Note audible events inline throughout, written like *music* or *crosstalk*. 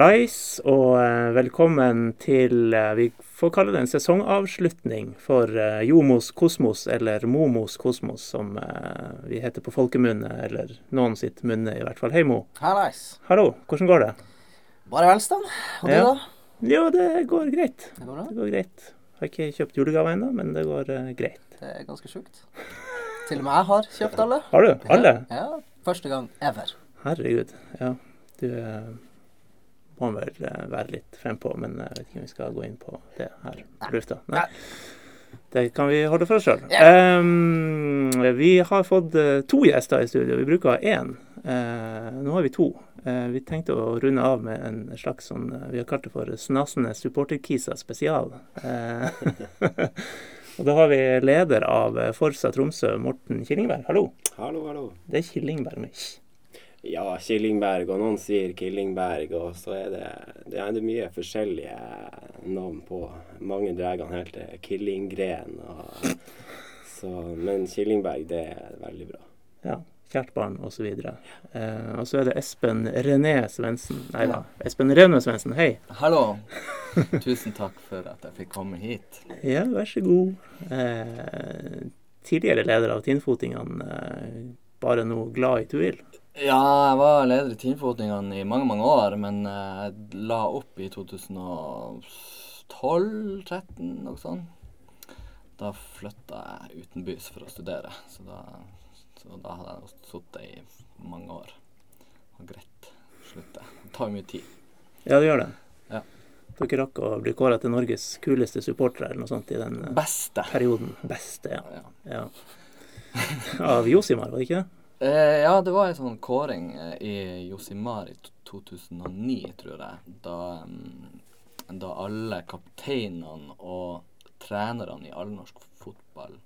Hallais, og eh, velkommen til eh, Vi får kalle det en sesongavslutning for eh, Jomos Kosmos, eller Momos Kosmos, som vi heter på folkemunne, eller noen sitt munne i hvert fall. Hei, Mo. Hallais. Hallo, hvordan går det? Bare velstand. Og du, da? Jo, det går greit. Det går bra? Det går greit. Har ikke kjøpt julegave ennå, men det går greit. Det er ganske sjukt. Til og med jeg har kjøpt alle. Har du? Alle? Ja, første gang ever. Herregud. Ja. Du eh, må vel eh, være litt frempå, men jeg vet ikke om vi skal gå inn på det her på lufta. Nei. Det kan vi holde for oss sjøl. vi har fått eh, to gjester i studio. Vi bruker én. Uh, nå har vi to. Uh, vi tenkte å runde av med en slags sånn eh, Vi har kalt det for Snasende supporterkisa spesial. Eh, *laughs* og da har vi leder av eh, Forsa Tromsø, Morten Killingberg. Hallo. Hallo, hallo. Det er Killingberg kj. Ja, Killingberg, og noen sier Killingberg, og så er det, det er mye forskjellige navn på. Mange drar han helt til Killinggren. Men Killingberg, det er veldig bra. Ja, kjært barn osv. Eh, og så er det Espen René Svendsen. Nei da, Espen René Svendsen, hei. Hallo. *laughs* Tusen takk for at jeg fikk komme hit. Ja, vær så god. Eh, tidligere leder av Tinnfotingene, eh, bare nå glad i tvil. Ja, jeg var leder i Tinnfotingene i mange, mange år, men eh, jeg la opp i 2012-13, noe sånt. Da flytta jeg utenbys for å studere, så da, så da hadde jeg sittet i mange år. Og greit slutte. Det tar mye tid. Ja, det gjør det. Ja. Dere rakk å bli kåra til Norges kuleste supportere eller noe sånt i den eh, Beste. perioden. Beste, ja. Ja. ja. Av Josimar, var det ikke det? Eh, ja, det var en sånn kåring eh, i Josimar i 2009, tror jeg. Da, mm, da alle kapteinene og trenerne i allnorsk fotball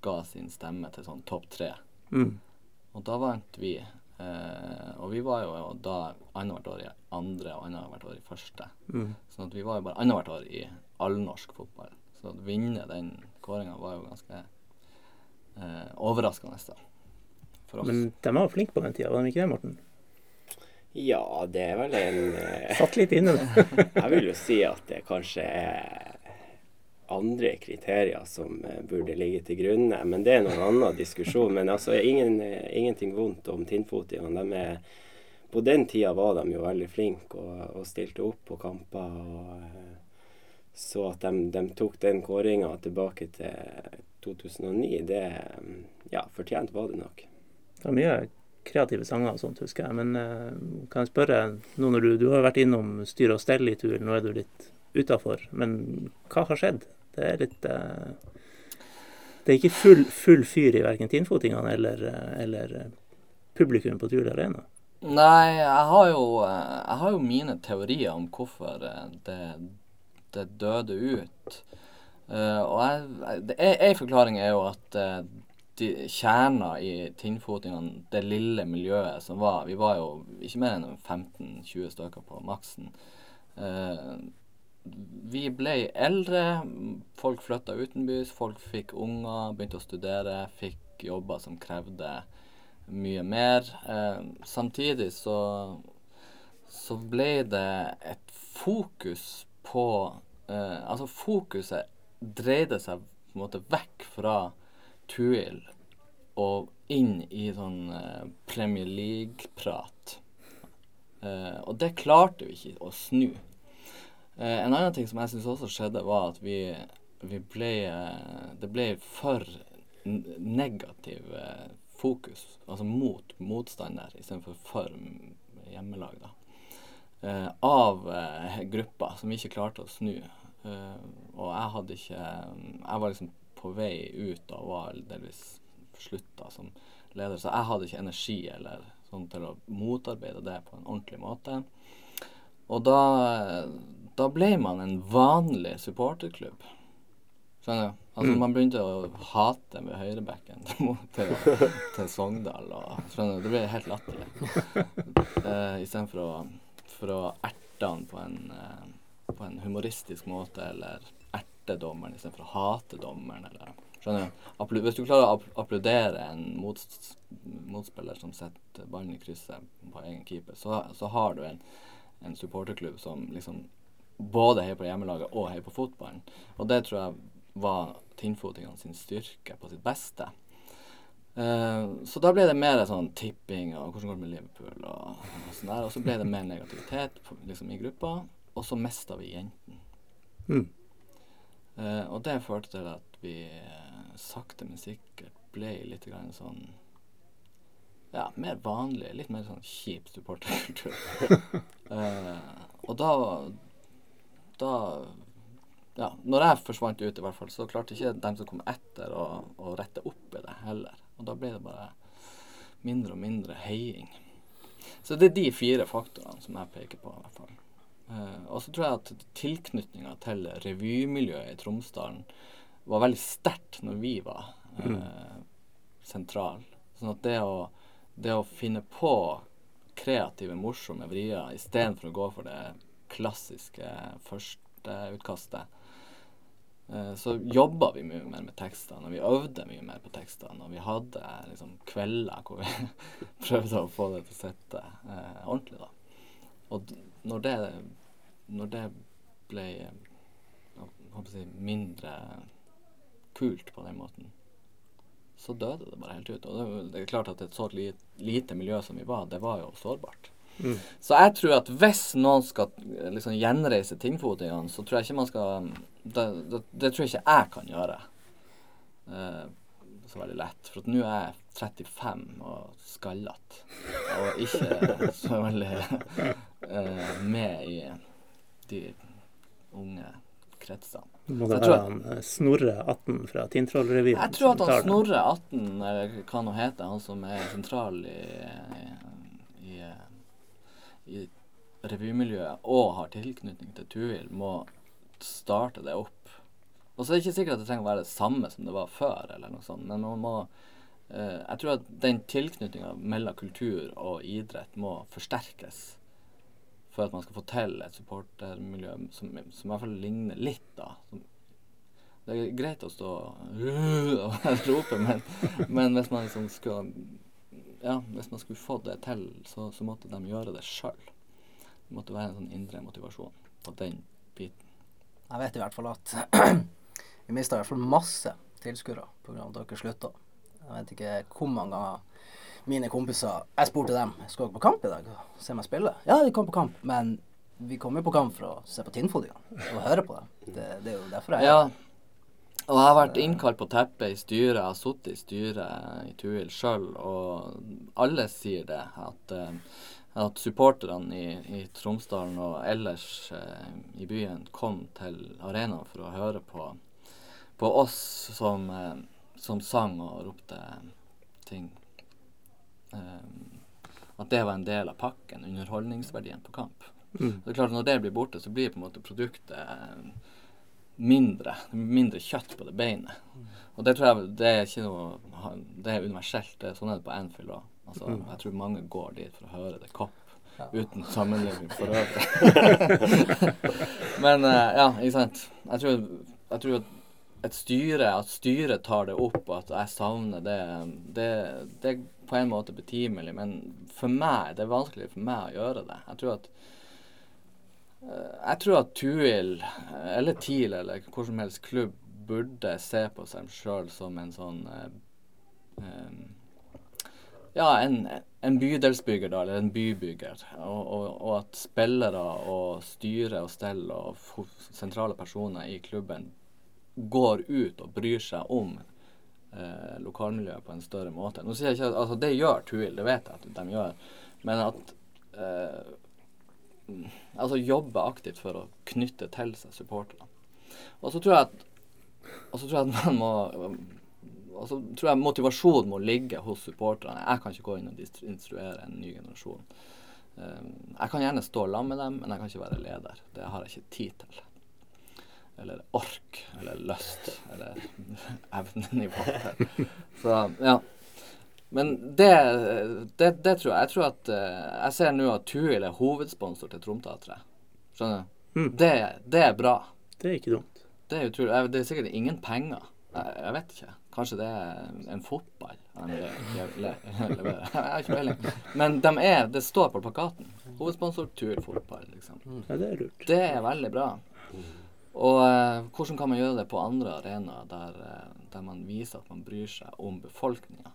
ga sin stemme til sånn topp tre. Mm. Og da vant vi. Eh, og vi var jo da annethvert år i andre og annethvert år i første. Mm. Sånn at vi var jo bare annethvert år i allnorsk fotball. Så å vinne den kåringa var jo ganske eh, overraskende, da. For oss. Men de var flinke på den tida, var de ikke det, Morten? Ja, det er vel en eh, Satt litt inne. det. *laughs* Jeg vil jo si at det kanskje er andre kriterier som eh, burde ligge til grunn. men det er noen annen diskusjon. Men altså, ingen, eh, ingenting vondt om Tinnfotingene. De På den tida var de jo veldig flinke og, og stilte opp på kamper. og eh, Så at de, de tok den kåringa tilbake til 2009, det mm, Ja, fortjent var det nok. Det er mye kreative sanger og sånt, husker jeg. Men uh, kan jeg spørre, nå når du, du har vært innom styr og stell tur, nå er du litt utafor. Men hva har skjedd? Det er litt uh, Det er ikke full, full fyr i verken Tinnfotingene eller, eh, eller publikum på Tule Arena. Nei, jeg har jo, jeg har jo mine teorier om hvorfor det, det døde ut. Uh, og jeg, det en forklaring er jo at de, kjerna i Tinnfotingene, det lille miljøet som var Vi var jo ikke mer enn 15-20 stykker på maksen. Eh, vi ble eldre, folk flytta utenbys, folk fikk unger, begynte å studere, fikk jobber som krevde mye mer. Eh, samtidig så, så ble det et fokus på eh, Altså fokuset dreide seg på en måte vekk fra Tuil og inn i sånn eh, Premier League-prat. Uh, og det klarte vi ikke å snu. Uh, en annen ting som jeg syns også skjedde, var at vi, vi ble uh, Det ble for negativ fokus, altså mot motstander istedenfor for hjemmelag, da. Av grupper som vi ikke klarte å snu. Og jeg hadde ikke Jeg var liksom på vei ut og var delvis slutta som leder, så jeg hadde ikke energi eller sånn til å motarbeide det på en ordentlig måte. Og da, da ble man en vanlig supporterklubb. Skjønner du? Altså Man begynte å hate med høyrebekken *laughs* til, til Sogndal. Og, skjønner du? Det ble helt latterlig. *laughs* Uh, Istedenfor å, for å erte han på en, uh, på en humoristisk måte, eller erte dommeren istedenfor å hate dommeren. Eller, skjønner du? Hvis du klarer å applaudere en mots motspiller som setter ballen i krysset på egen keeper, så, så har du en, en supporterklubb som liksom både heier på hjemmelaget og heier på fotballen. Og det tror jeg var tinnfotingene sin styrke på sitt beste. Eh, så da ble det mer sånn tipping og hvordan går det med Liverpool og, og sånn der. Og så ble det mer negativitet liksom, i gruppa, og så mista vi jentene. Mm. Eh, og det førte til at vi eh, sakte, men sikkert ble litt grann sånn Ja, mer vanlig. Litt mer sånn kjip supporterkultur. *laughs* eh, og da Da Ja, når jeg forsvant ut, i hvert fall, så klarte ikke dem som kom etter, å, å rette opp i det heller. Og da ble det bare mindre og mindre heiing. Så det er de fire faktorene som jeg peker på, i hvert fall. Eh, og så tror jeg at tilknytninga til revymiljøet i Tromsdalen var veldig sterkt når vi var eh, sentral. Sånn at det å, det å finne på kreative, morsomme vrier istedenfor å gå for det klassiske førsteutkastet, eh, så jobba vi mye mer med tekstene, og vi øvde mye mer på tekstene. Og vi hadde liksom kvelder hvor vi *laughs* prøvde å få det til å sitte eh, ordentlig, da. Og når det, når det ble si, mindre kult på den måten, så døde det bare helt ut. Og det, det er klart at et så li, lite miljø som vi var, det var jo sårbart. Mm. Så jeg tror at hvis noen skal liksom gjenreise tinnfotingene, så tror jeg ikke man skal Det, det, det tror jeg ikke jeg kan gjøre Uh, så veldig lett. For nå er jeg 35 og skallete. Og ikke så veldig eh, med i de unge kretsene. Må det være han eh, Snorre 18 fra Tintrollrevyen? Jeg tror at han? Snorre 18, eller hva nå heter, han som er sentral i, i, i, i revymiljøet og har tilknytning til Tuil, må starte det opp. Og så er det ikke sikkert at det trenger å være det samme som det var før, eller noe sånt, men man må eh, Jeg tror at den tilknytninga mellom kultur og idrett må forsterkes for at man skal få til et supportermiljø som, som i hvert fall ligner litt, da. Som, det er greit å stå og rope, men, men hvis man liksom skulle Ja, hvis man skulle få det til, så, så måtte de gjøre det sjøl. Det måtte være en sånn indre motivasjon på den biten. Jeg vet i hvert fall at *clears throat* vi mista i hvert fall masse tilskuere pga. at dere slutta. Jeg vet ikke hvor mange ganger mine kompiser Jeg spurte dem skal dere på kamp i dag og se meg spille. Ja, vi kom på kamp, men vi kommer jo på kamp for å se på Tinnfodingene og høre på dem. Det, det er jo derfor jeg Ja, og jeg har vært innkalt på teppet i styret. Jeg har sittet i styret i Tuil sjøl, og alle sier det. At, eh, at supporterne i, i Tromsdalen og ellers eh, i byen kom til arenaen for å høre på, på oss som, eh, som sang og ropte ting. Eh, at det var en del av pakken, underholdningsverdien på kamp. Mm. Det er klart Når det blir borte, så blir på en måte produktet eh, mindre. Mindre kjøtt på det beinet. Og det tror jeg det er ikke noe Det er universelt. Det er sånn er det på Anfield òg. Altså, Jeg tror mange går dit for å høre det kopp. Uten sammenligning for øvrig. *laughs* Men eh, ja, ikke sant. Jeg tror, jeg tror at et styre, at styret tar det opp, og at jeg savner det, det, det på en måte betimelig. Men for meg, det er vanskelig for meg å gjøre det. Jeg tror at eh, jeg tror at Tuil, eh, eller TIL, eller hvor som helst klubb, burde se på seg sjøl som en sånn eh, Ja, en, en bydelsbygger, da, eller en bybygger. Og, og, og at spillere og styre og stell og sentrale personer i klubben går ut og bryr seg om eh, lokalmiljøet på en større måte. Nå sier jeg ikke at altså, Det gjør Tuil, det vet jeg at de gjør. Men at eh, Altså jobbe aktivt for å knytte til seg supporterne. Og så tror jeg at og så tror jeg at man må og så tror jeg motivasjonen må ligge hos supporterne. Jeg kan ikke gå inn og instruere en ny generasjon. Um, jeg kan gjerne stå sammen med dem, men jeg kan ikke være leder. Det har jeg ikke tid til. Eller ork, eller lyst, eller evnenivå. Så ja. Men det, det, det tror jeg. Jeg tror at eh, Jeg ser nå at Tuil er hovedsponsor til Tromteatret. Skjønner du? Mm. Det, det er bra. Det er ikke dumt. Det er utrolig. Det er sikkert ingen penger. Jeg, jeg vet ikke. Kanskje det er en fotball le- Jeg har ikke peiling. Men de er, det står på plakaten. Hovedsponsor Tuil fotball, liksom. Ja, det er lurt. Det er veldig bra. Og eh, hvordan kan man gjøre det på andre arenaer der, eh, der man viser at man bryr seg om befolkninga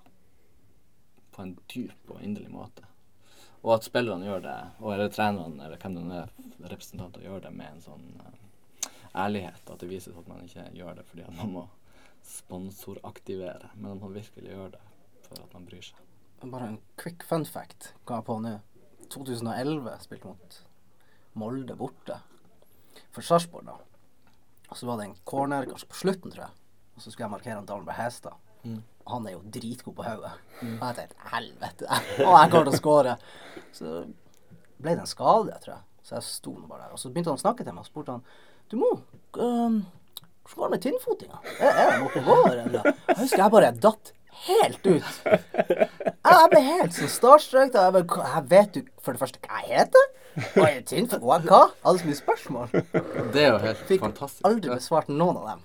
på en dyp og inderlig måte? Og at spillerne gjør det, eller trenerne eller hvem det er, representanter gjør det med en sånn eh, ærlighet. At det vises at man ikke gjør det fordi at man må sponsoraktivere, men at man virkelig gjør det for at man bryr seg. Bare en quick fun fact kom jeg på nå. 2011 spilte mot Molde borte for Sarpsborg, da. Og så var det en corner kanskje på slutten, tror jeg. Og så skulle jeg markere en Dalen Hestad. Mm. han er jo dritgod på hodet. Og jeg tenkte helvete, *laughs* å, jeg kommer til å score. Så ble det en skade, tror jeg. Så jeg sto nå bare der. Og så begynte han å snakke til meg og spurte han Du Mo, um, hvordan går det med tinnfotinga? Er, er noe på og går. Jeg husker jeg bare datt helt ut. Jeg ble helt sånn starstruck. Jeg, jeg vet jo for det første hva jeg heter? Og jeg er tynn for hva? Alle så mye spørsmål. Det er jo helt Fikk fantastisk. aldri besvart noen av dem.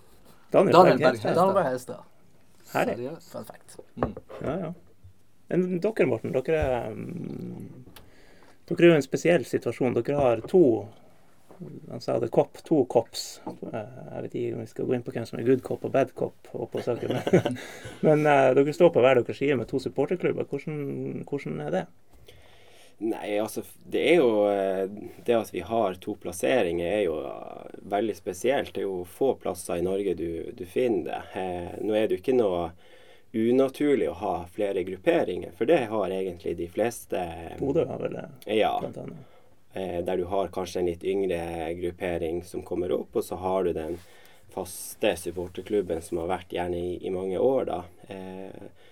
Daniel, Daniel Berg Hestad. Herlig. Fun fact. Ja, ja. Men dere, Morten, dere er um, Dere er jo i en spesiell situasjon. Dere har to Han sa det kopp, to kops. Eh, Jeg vet ikke om vi skal gå inn på hvem som er good cop og bad cop oppå saken. Men, *laughs* men eh, dere står på hver deres side med to supporterklubber. Hvordan, hvordan er det? Nei, altså det er jo eh, Det at vi har to plasseringer er jo veldig spesielt. Det er jo få plasser i Norge du, du finner det. Nå er det jo ikke noe unaturlig å ha flere grupperinger, for det har egentlig de fleste. Bodø har vel det, Ja. blant annet. Eh, der du har kanskje en litt yngre gruppering som kommer opp, og så har du den faste supporterklubben som har vært gjerne i, i mange år, da. Eh,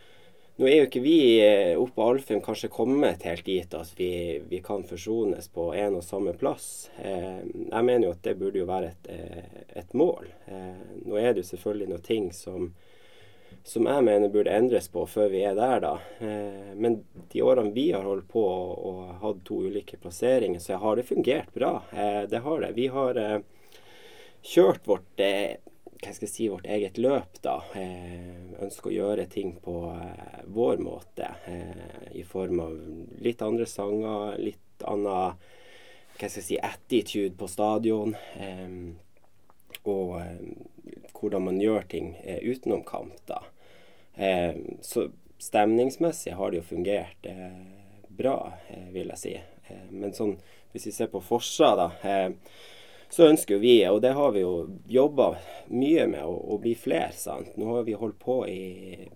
nå er jo ikke vi eh, oppe på Alfheim kanskje kommet helt dit at vi, vi kan forsones på en og samme plass. Eh, jeg mener jo at det burde jo være et, eh, et mål. Eh, nå er det jo selvfølgelig noen ting som som jeg mener burde endres på før vi er der, da. Eh, men de årene vi har holdt på og, hatt to ulike plasseringer, så har det fungert bra. Eh, det har det. Vi har eh, kjørt vårt hva skal jeg si, vårt eget løp, da. Ønsker å gjøre ting på vår måte. I form av litt andre sanger, litt annen hva skal jeg si, attitude på stadion. Og eh, hvordan man gjør ting eh, utenom kamp, da. Eh, så stemningsmessig har det jo fungert bra, vil jeg si. Men sånn, hvis vi ser på Forsa, da, så ønsker vi, og det har vi jo jobba mye med, å, å bli flere. sant? Nå har vi holdt på i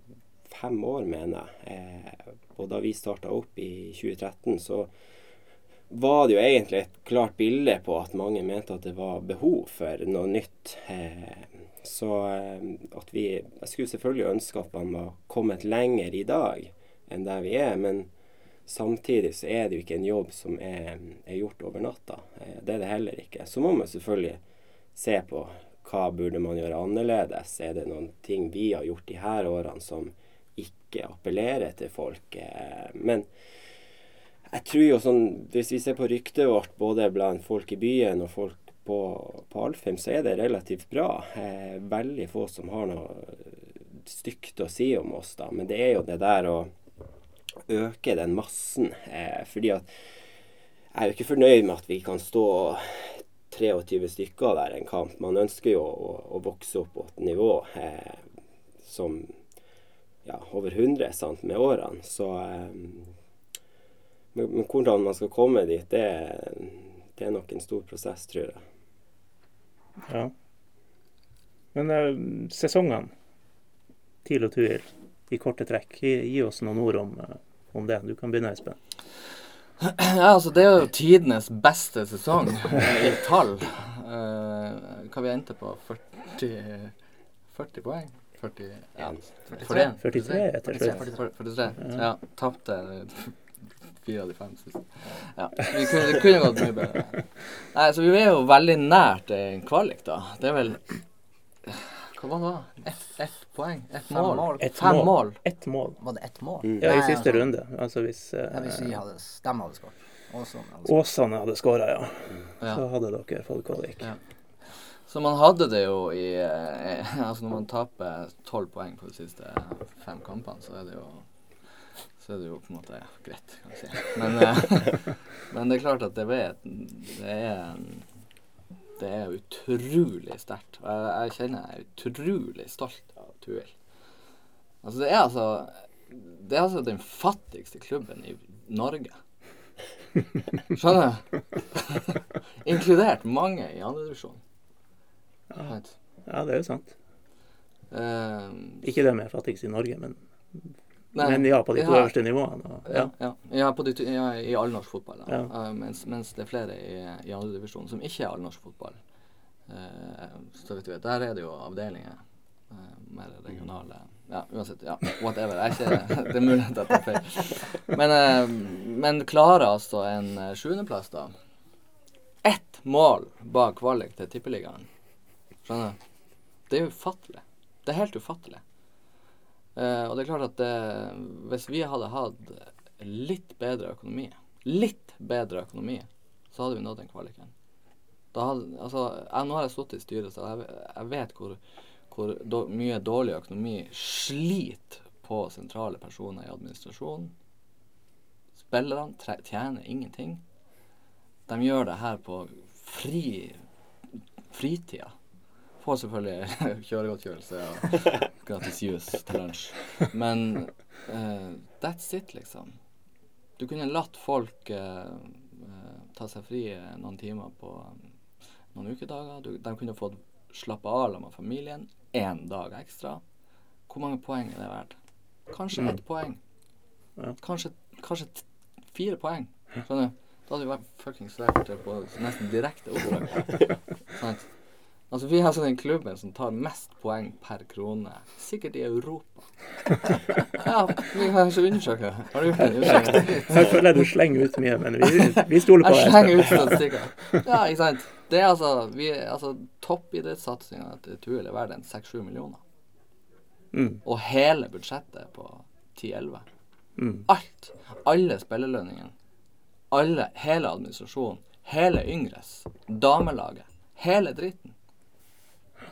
fem år, mener jeg. Eh, og da vi starta opp i 2013, så var det jo egentlig et klart bilde på at mange mente at det var behov for noe nytt. Eh, så eh, at vi Jeg skulle selvfølgelig ønske at man var kommet lenger i dag enn der vi er, men samtidig så er det jo ikke en jobb som er, er gjort over natta. Eh, det er det heller ikke. Så må man selvfølgelig se på hva burde man gjøre annerledes. Er det noen ting vi har gjort de her årene som ikke appellerer til folk? Men jeg tror jo sånn, hvis vi ser på ryktet vårt både blant folk i byen og folk på, på Alfheim, så er det relativt bra. Eh, veldig få som har noe stygt å si om oss, da. Men det er jo det der å øke den massen. Eh, fordi at jeg er jo ikke fornøyd med at vi kan stå 23 stykker der en kamp. Man ønsker jo å, å vokse opp på et nivå eh, som ja, over 100 sant, med årene. Så eh, men, men hvordan man skal komme dit, det, det er nok en stor prosess, tror jeg. Ja. Men eh, sesongene, TIL og TUIL, i korte trekk, gi, gi oss noen ord om, eh, om det. Du kan begynne, Espen. Ja, altså det er jo tidenes beste sesong i tall. Uh, hva vi endte på? 40, 40 poeng? 40, ja, 41? 43 etter slutt. 43. 43. Ja. Tapte fire av de fem siste. Ja, vi kunne, det kunne gått mye bedre. Nei, så vi er jo veldig nært en kvalik, da. Det er vel Hva var det? Ett et poeng? Ett Fem mål? mål. Et Fem mål. mål. Ett mål. Var det ett mål? Mm. Ja, i Nei, siste altså, runde. Altså hvis uh, Ja, hvis vi hadde, de hadde skåret. Og hadde skåret. Åsane hadde skåra, ja. Ja. Så hadde dere fått kvalik. Ja. Så man hadde det jo i eh, *laughs* Altså når man taper tolv poeng på de siste fem kampene, så er det jo så er det jo på en måte ja, greit, kan jeg si. Men, eh, *laughs* men det er klart at det, vet, det er det er utrolig sterkt. Og jeg, jeg kjenner jeg er utrolig stolt av Tuil. Altså, det er altså Det er altså den fattigste klubben i Norge. Skjønner du? *laughs* Inkludert mange i andredivisjon. Ja. ja, det er jo sant. Um, Ikke det med fattigst i Norge, men, Nei, men ja, på de to øverste nivåene. Ja, ja. ja. ja, på de, to- ja i allnorsk fotball. Da. Ja. Uh, mens, mens det er flere i, i andredivisjon som ikke er allnorsk fotball. Uh, så vidt du vet, der er det jo avdelinger. Uh, mer regionale Ja, uansett. Ja, whatever. Jeg er ikke, *laughs* det er mulig at jeg tar feil. Men, uh, men klarer altså en sjuendeplass, da. Ett mål bak kvalik til Tippeligaen. Skjønner? Det er ufattelig. Det er helt ufattelig. Eh, og det er klart at det, hvis vi hadde hatt litt bedre økonomi, litt bedre økonomi, så hadde vi nådd den kvaliken. Altså, nå har jeg stått i styret, så jeg, jeg vet hvor, hvor do, mye dårlig økonomi sliter på sentrale personer i administrasjonen. Spillerne tjener ingenting. De gjør det her på fri fritida. Får selvfølgelig *laughs* kjøregodtgjørelse og *laughs* gratis juice til lunsj. Men uh, that's it, liksom. Du kunne latt folk uh, ta seg fri noen timer på noen ukedager. Du, de kunne fått slappe av med familien én dag ekstra. Hvor mange poeng er det verdt? Kanskje ett poeng. Ja. Kanskje, kanskje fire poeng. Skjønner du? Da hadde vi vært fuckings vært på nesten direkte opprør. *laughs* Sant? Altså, vi altså den klubben som tar mest poeng per krone. Sikkert i Europa. *laughs* Ja, vi kan ikke undersøke. Har du gjort en undersøkelse? *laughs* Jeg føler du slenger ut mye, men vi, vi *laughs* stoler på Jeg slenger ut statistikker. Ja, ikke sant. Det er altså, vi, altså Toppidrettssatsinga til Tuel er verdt en 6-7 millioner. Mm, Og hele budsjettet på 10-11. mm. Alt. Alle spillerlønningene. Alle, hele administrasjonen. Hele Yngres. Damelaget. Hele dritten.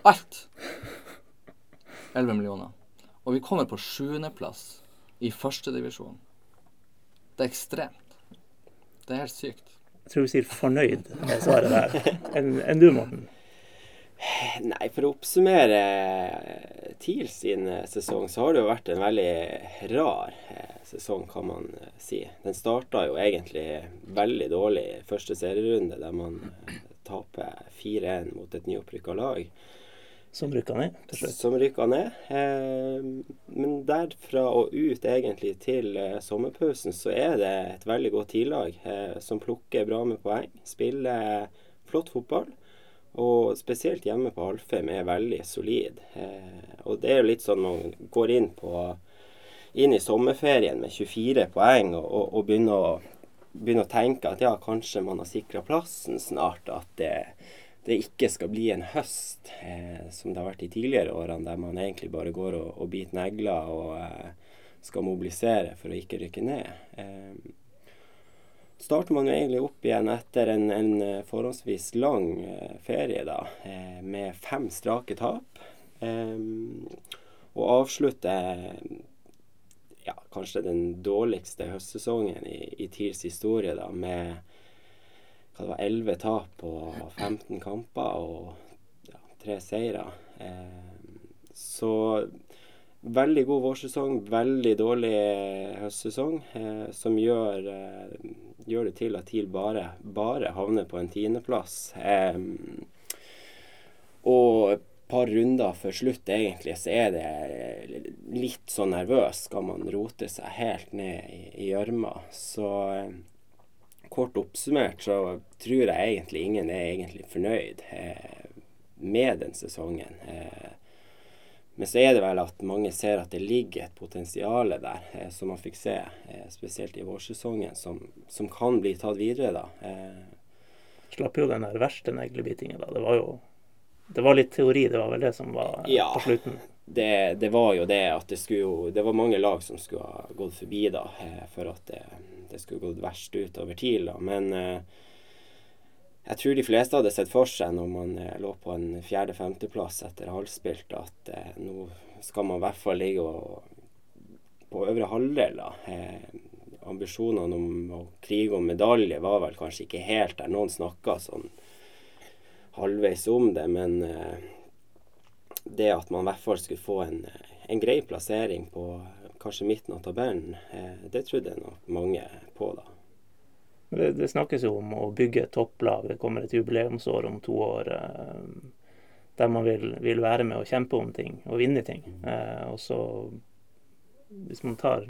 Alt. 11 millioner. Og vi kommer på sjuendeplass i førstedivisjon. Det er ekstremt. Det er helt sykt. Jeg tror vi sier fornøyd med svaret der. Enn en du, Morten? Nei, for å oppsummere TIL sin eh, sesong, så har det jo vært en veldig rar eh, sesong, kan man eh, si. Den starta jo egentlig veldig dårlig første serierunde, der man eh, taper 4-1 mot et nyopprykka lag. Som rykka ned til slutt. Som rykka ned. Eh, men derfra og ut egentlig til eh, sommerpausen, så er det et veldig godt TIL-lag eh, som plukker bra med poeng. Spiller flott fotball. Og spesielt hjemme på Alfheim er veldig solid. Og det er jo litt sånn man går inn på inn i sommerferien med 24 poeng og, og, og begynner, å, begynner å tenke at ja, kanskje man har sikra plassen snart. At det, det ikke skal bli en høst eh, som det har vært i tidligere årene, der man egentlig bare går og, og biter negler og eh, skal mobilisere for å ikke rykke ned. Eh, starter man jo egentlig opp igjen etter en, en eh, forholdsvis lang eh, ferie, da, eh, med fem strake tap. Eh, og avslutter ja, kanskje den dårligste høstsesongen i, i TILs historie, da, med hva det var, 11 tap på 15 kamper og ja, tre seire. Eh, så veldig god vårsesong, veldig dårlig høstsesong, eh, som gjør, eh, gjør det til at TIL bare, bare havner på en tiendeplass. Eh, og et par runder før slutt, egentlig, så er det litt så nervøs. Skal man rote seg helt ned i gjørma. Så eh, kort oppsummert så tror jeg egentlig ingen er egentlig fornøyd eh, med den sesongen. Eh, men så er det vel at mange ser at det ligger et potensial der, eh, som man fikk se, eh, spesielt i vårsesongen, som, som kan bli tatt videre, da. Eh, Slapp jo den der verste neglebitingen, da. Det var jo Det var litt teori, det var vel det som var eh, Ja. på slutten. Det, det var jo det at det skulle Det var mange lag som skulle ha gått forbi, da, eh, for at det, det skulle gått verst ut over TIL, da. Men eh, jeg tror de fleste hadde sett for seg når man eh, lå på en fjerde-femteplass etter halvspilt, at nå skal man i hvert fall ligge og, på øvre halvdel. da. Ambisjonene om å krige om medalje var vel kanskje ikke helt der. Noen snakka sånn halvveis om det, men det at man i hvert fall skulle få en, en grei plassering på kanskje midten av tabellen, eh, det trodde jeg nok mange på da. Det, det, snakkes jo om å bygge et topplag. Det kommer et jubileumsår om to år eh, der man vil, vil, være med og kjempe om ting og vinne ting. Eh, og så, hvis man tar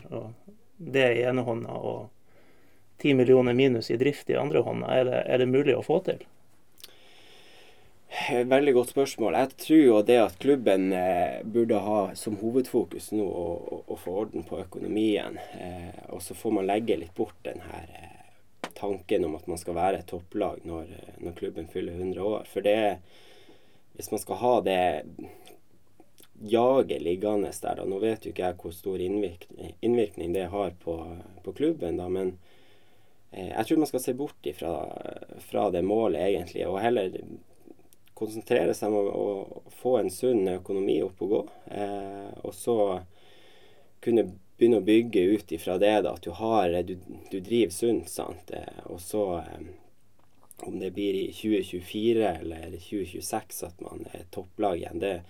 det i ene hånda og ti millioner minus i drift i andre hånda, er det, er det mulig å få til? Veldig godt spørsmål. Jeg tror jo det at klubben eh, burde ha som hovedfokus nå å, å, å få orden på økonomien. Eh, og så får man legge litt bort den her eh, tanken om at man skal være et topplag når, når, klubben fyller 100 år. For det Hvis man skal ha det jaget liggende der, da Nå vet jo ikke jeg hvor stor innvirkning, innvirkning det har på, på klubben, da, men eh, jeg tror man skal se bort ifra, fra det målet, egentlig, og heller konsentrere seg om å, få en sunn økonomi opp og gå. Eh, og så kunne begynne å bygge ut ifra det, da, at du har Du, du driver sunt, sant. Eh, og så eh, om det blir i 2024 eller 2026 at man er topplag igjen, det,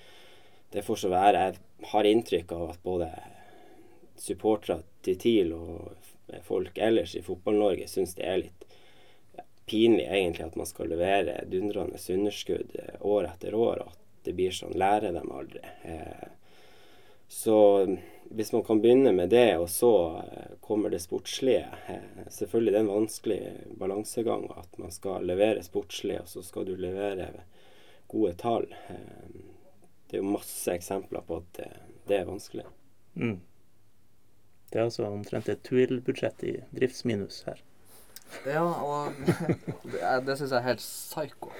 det får så være. Jeg har inntrykk av at både supportere til TIL og folk ellers i Fotball-Norge syns det er litt pinlig egentlig at man skal levere dundrende underskudd eh, år etter år, og at det blir sånn. Lærer dem aldri. Så hvis man kan begynne med det, og så eh, kommer det sportslige eh, Selvfølgelig det er en vanskelig balansegang at man skal levere sportslig, og så skal du levere gode tall. Eh, det er jo masse eksempler på at det, er vanskelig. Mm. Det er altså omtrent et Twill-budsjett i driftsminus her. Ja, og *laughs* det, det syns jeg er helt psyko. *laughs*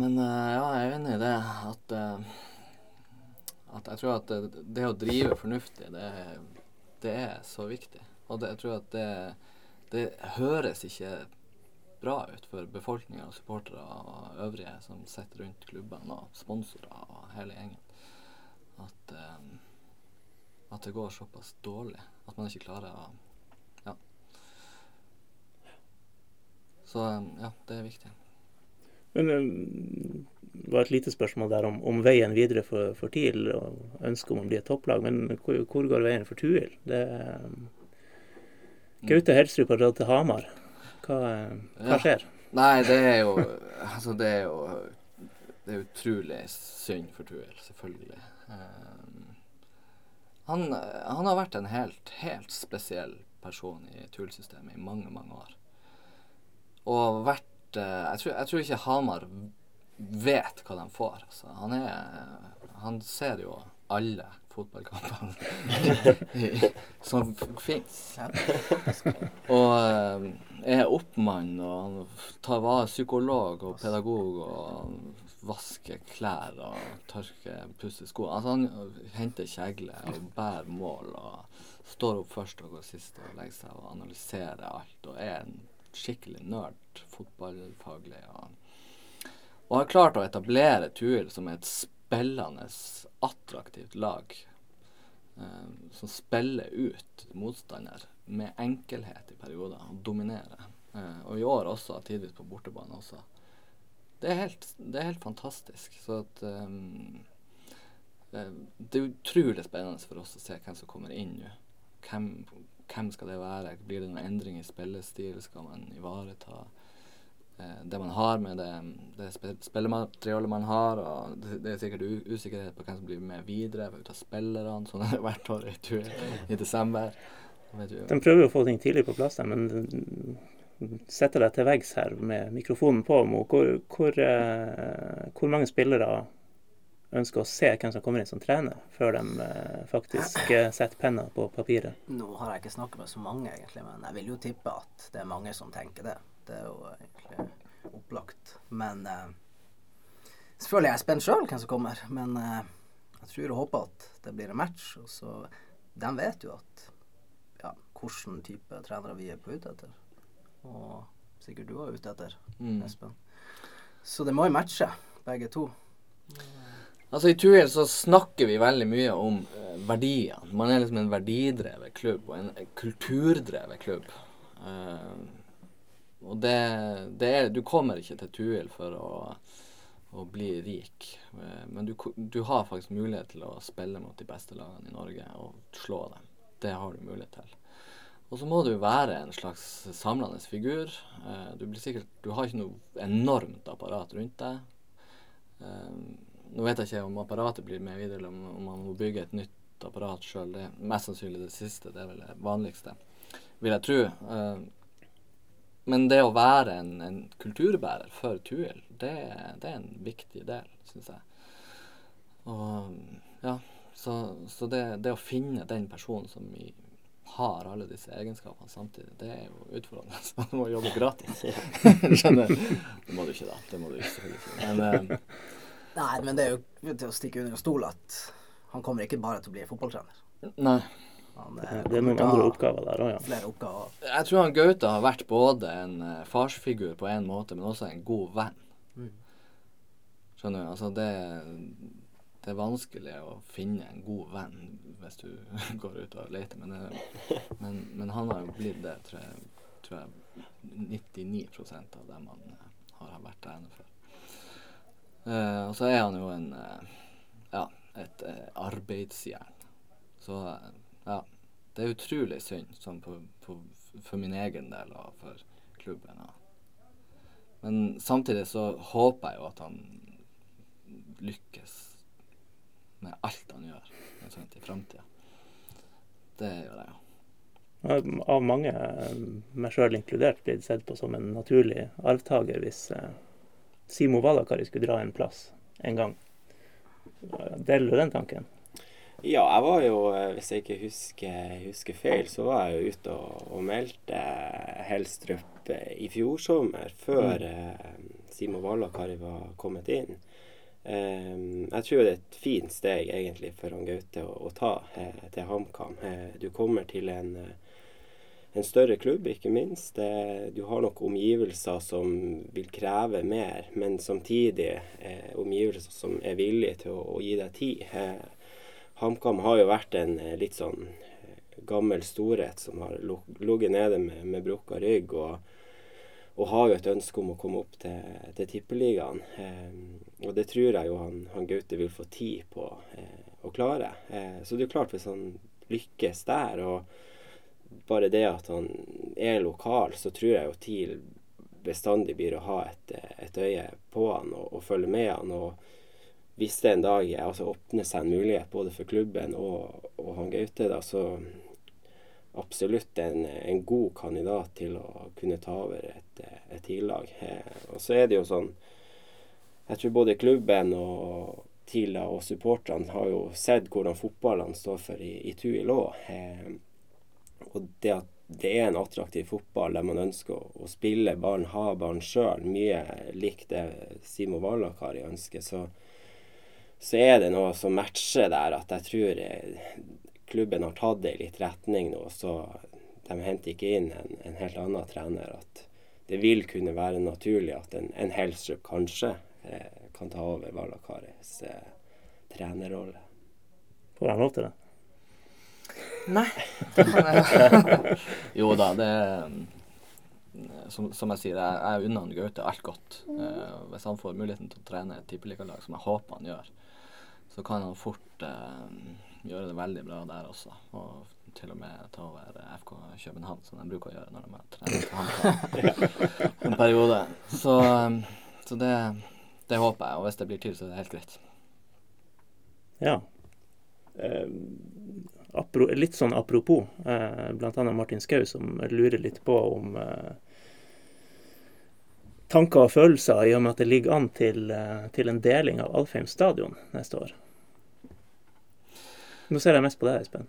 Men ja, jeg er enig i det at at jeg tror at det, det å drive fornuftig, det, det, er så viktig. Og det, jeg tror at det, det høres ikke bra ut for befolkninga og supportere og øvrige som sitter rundt klubbene og sponsorer og hele gjengen. At, at det går såpass dårlig. At man ikke klarer å Ja. Så ja, det er viktig. Men um, det var et lite spørsmål der om, om veien videre for, for, TIL og ønsket om å bli et topplag. Men hvor, hvor går veien for TUIL? Det, um, Gaute Helstrud har dratt til Hamar. Hva, hva ja. skjer? Nei, det er jo Altså, det er jo Det er utrolig synd for TUIL, selvfølgelig. Um, han, han, har vært en helt, helt spesiell person i TUIL-systemet i mange, mange år. Og vært jeg tror, jeg tror, ikke Hamar vet hva de får. Altså. Han, er, han ser jo alle fotballkampene *laughs* som fins. Og eh, er oppmann og tar vare psykolog og pedagog og vasker klær og tørker, pusser sko. Altså han henter kjegle og bærer mål og står opp først og går sist og legger seg og analyserer alt og er en skikkelig nerd fotballfaglig. og og har klart å etablere Tuil som et spillende, attraktivt lag. Eh, som spiller ut motstander med enkelhet i perioder og dominerer. Eh, og i år også, tidvis på bortebane også. Det er helt, det er helt fantastisk. Så at um, Det er utrolig spennende for oss å se hvem som kommer inn nå. Hvem, hvem skal det være? Blir det noen endring i spillestil? Skal man ivareta Eh, det man har med det, det spillematerialet man har. og det, er sikkert usikkerhet på hvem som blir med videre ut av spillerne. Sånn er hvert år i, i desember. De prøver jo å få ting tidlig på plass, men setter deg til veggs her med mikrofonen på. Hvor, hvor, eh, hvor, mange spillere ønsker å se hvem som kommer inn som trener, før de eh, faktisk setter penna på papiret? Nå har jeg ikke snakket med så mange, egentlig, men jeg vil jo tippe at det er mange som tenker det. Det er jo egentlig opplagt. Men eh, selvfølgelig er jeg spent sjøl hvem som kommer. Men eh, jeg tror og håper at det blir en match. Og så De vet jo at ja, hvilken type trenere vi er på ute etter. Og sikkert du er ute etter, Mm. Espen. Så det må jo matche, begge to. Altså I Tuil så snakker vi veldig mye om eh, verdiene. Man er liksom en verdidrevet klubb og en kulturdrevet klubb. Eh, og det, det er Du kommer ikke til Tuil for å, å bli rik, eh, men du, du har faktisk mulighet til å spille mot de beste lagene i Norge og slå dem. Det har du mulighet til. Og så må du være en slags samlende figur. Eh, du sikkert Du har ikke noe enormt apparat rundt deg. Nå vet jeg ikke om apparatet blir med videre, eller om, om man må bygge et nytt apparat sjøl. Det er mest sannsynlig det siste. Det er vel det vanligste, vil jeg tro. Eh, men det å være en, en kulturbærer for Tuil, det, det er en viktig del, syns jeg. Og ja, så, så det, det å finne den personen som i, har alle disse egenskapene samtidig, det er jo utfordrende. *laughs* Så du må jobbe gratis. *laughs* Skjønner? Det må du ikke, da. Det må du ikke. Men eh, Nei, men det er jo til å stikke under en stol at han kommer ikke bare til å bli fotballtrener. nei. Han Det eh, er noen andre oppgaver der òg, ja. flere oppgaver. Jeg tror han Gaute har vært både en eh, farsfigur på en måte, men også en god venn. Mm. Skjønner du? Altså, det, det er vanskelig å finne en god venn hvis du *laughs* går ut og leter, men, det, men, men han har jo blitt det, tror jeg, tror jeg 99% av dem han eh, har vært trener for. Eh, og så er han jo en eh, ja, et eh, arbeidsjern. Så eh, ja, det er utrolig synd sånn på, på, for min egen del og for klubben. Ja. Men samtidig så håper jeg jo at han lykkes med alt han gjør sånt, i framtida. Det gjør jeg jo. Av mange, meg sjøl inkludert, blitt sett på som en naturlig arvtaker hvis Simo Valakari skulle dra en plass en gang. Deler du den tanken? Ja, jeg var jo, eh, hvis jeg ikke husker, husker feil, så var jeg jo ute og, og meldte Helstrup eh, i fjor sommer, før mm. Simo Valakari var kommet inn. Jeg tror det er et fint steg egentlig for han Gaute å, å ta til HamKam. Du kommer til en, en større klubb, ikke minst. Det, du har nok omgivelser som vil kreve mer, men samtidig eh, omgivelser som er villige til å, å gi deg tid. Eh, HamKam har jo vært en eh, litt sånn eh, gammel storhet som har ligget nede med, med brukka rygg, og, og har jo et ønske om å komme opp til, til Tippeligaen. Eh, og det tror jeg jo han, han Gaute vil få tid på eh, å klare. Eh, så det er klart, hvis han lykkes der, og bare det at han er lokal, så tror jeg jo TIL bestandig blir å ha et, et øye på han og, og følge med han. og hvis det en dag altså, åpner seg en mulighet både for klubben og, og han Gaute, da, så absolutt en, en god kandidat til å kunne ta over et, et TIL-lag. Eh, og så er det jo sånn Jeg tror både klubben og TIL og supporterne har jo sett hvordan fotballene står for i, i TUIL òg. Eh, og det at det er en attraktiv fotball der man ønsker å, spille ballen, ha ballen sjøl, mye likt det Simo Valakari ønsker, så så er det noe som matcher der, at jeg tror eh, klubben har tatt det i litt retning nå. Så de henter ikke inn en, en helt annen trener. At det vil kunne være naturlig at en, en Helstrup kanskje eh, kan ta over Valakaris eh, trenerrolle. Får han lov til det? Nei. *laughs* Jo da, det som, som jeg sier, jeg, jeg unner Gaute alt godt. Uh, hvis han får muligheten til å trene et tippeligalag, som jeg håper han gjør, så kan han fort uh, gjøre det veldig bra der også. Og til og med ta over FK København, som de bruker å gjøre når de har trent han *laughs* en periode. Så, um, så det, det håper jeg, og hvis det blir til, så er det helt greit. Ja. Apro, litt sånn apropos, eh, annet Martin Skau som lurer litt på om eh, tanker og følelser i og med at det ligger an til, eh, til en deling av Alfheim stadion neste år. Nå ser jeg mest på deg, Espen.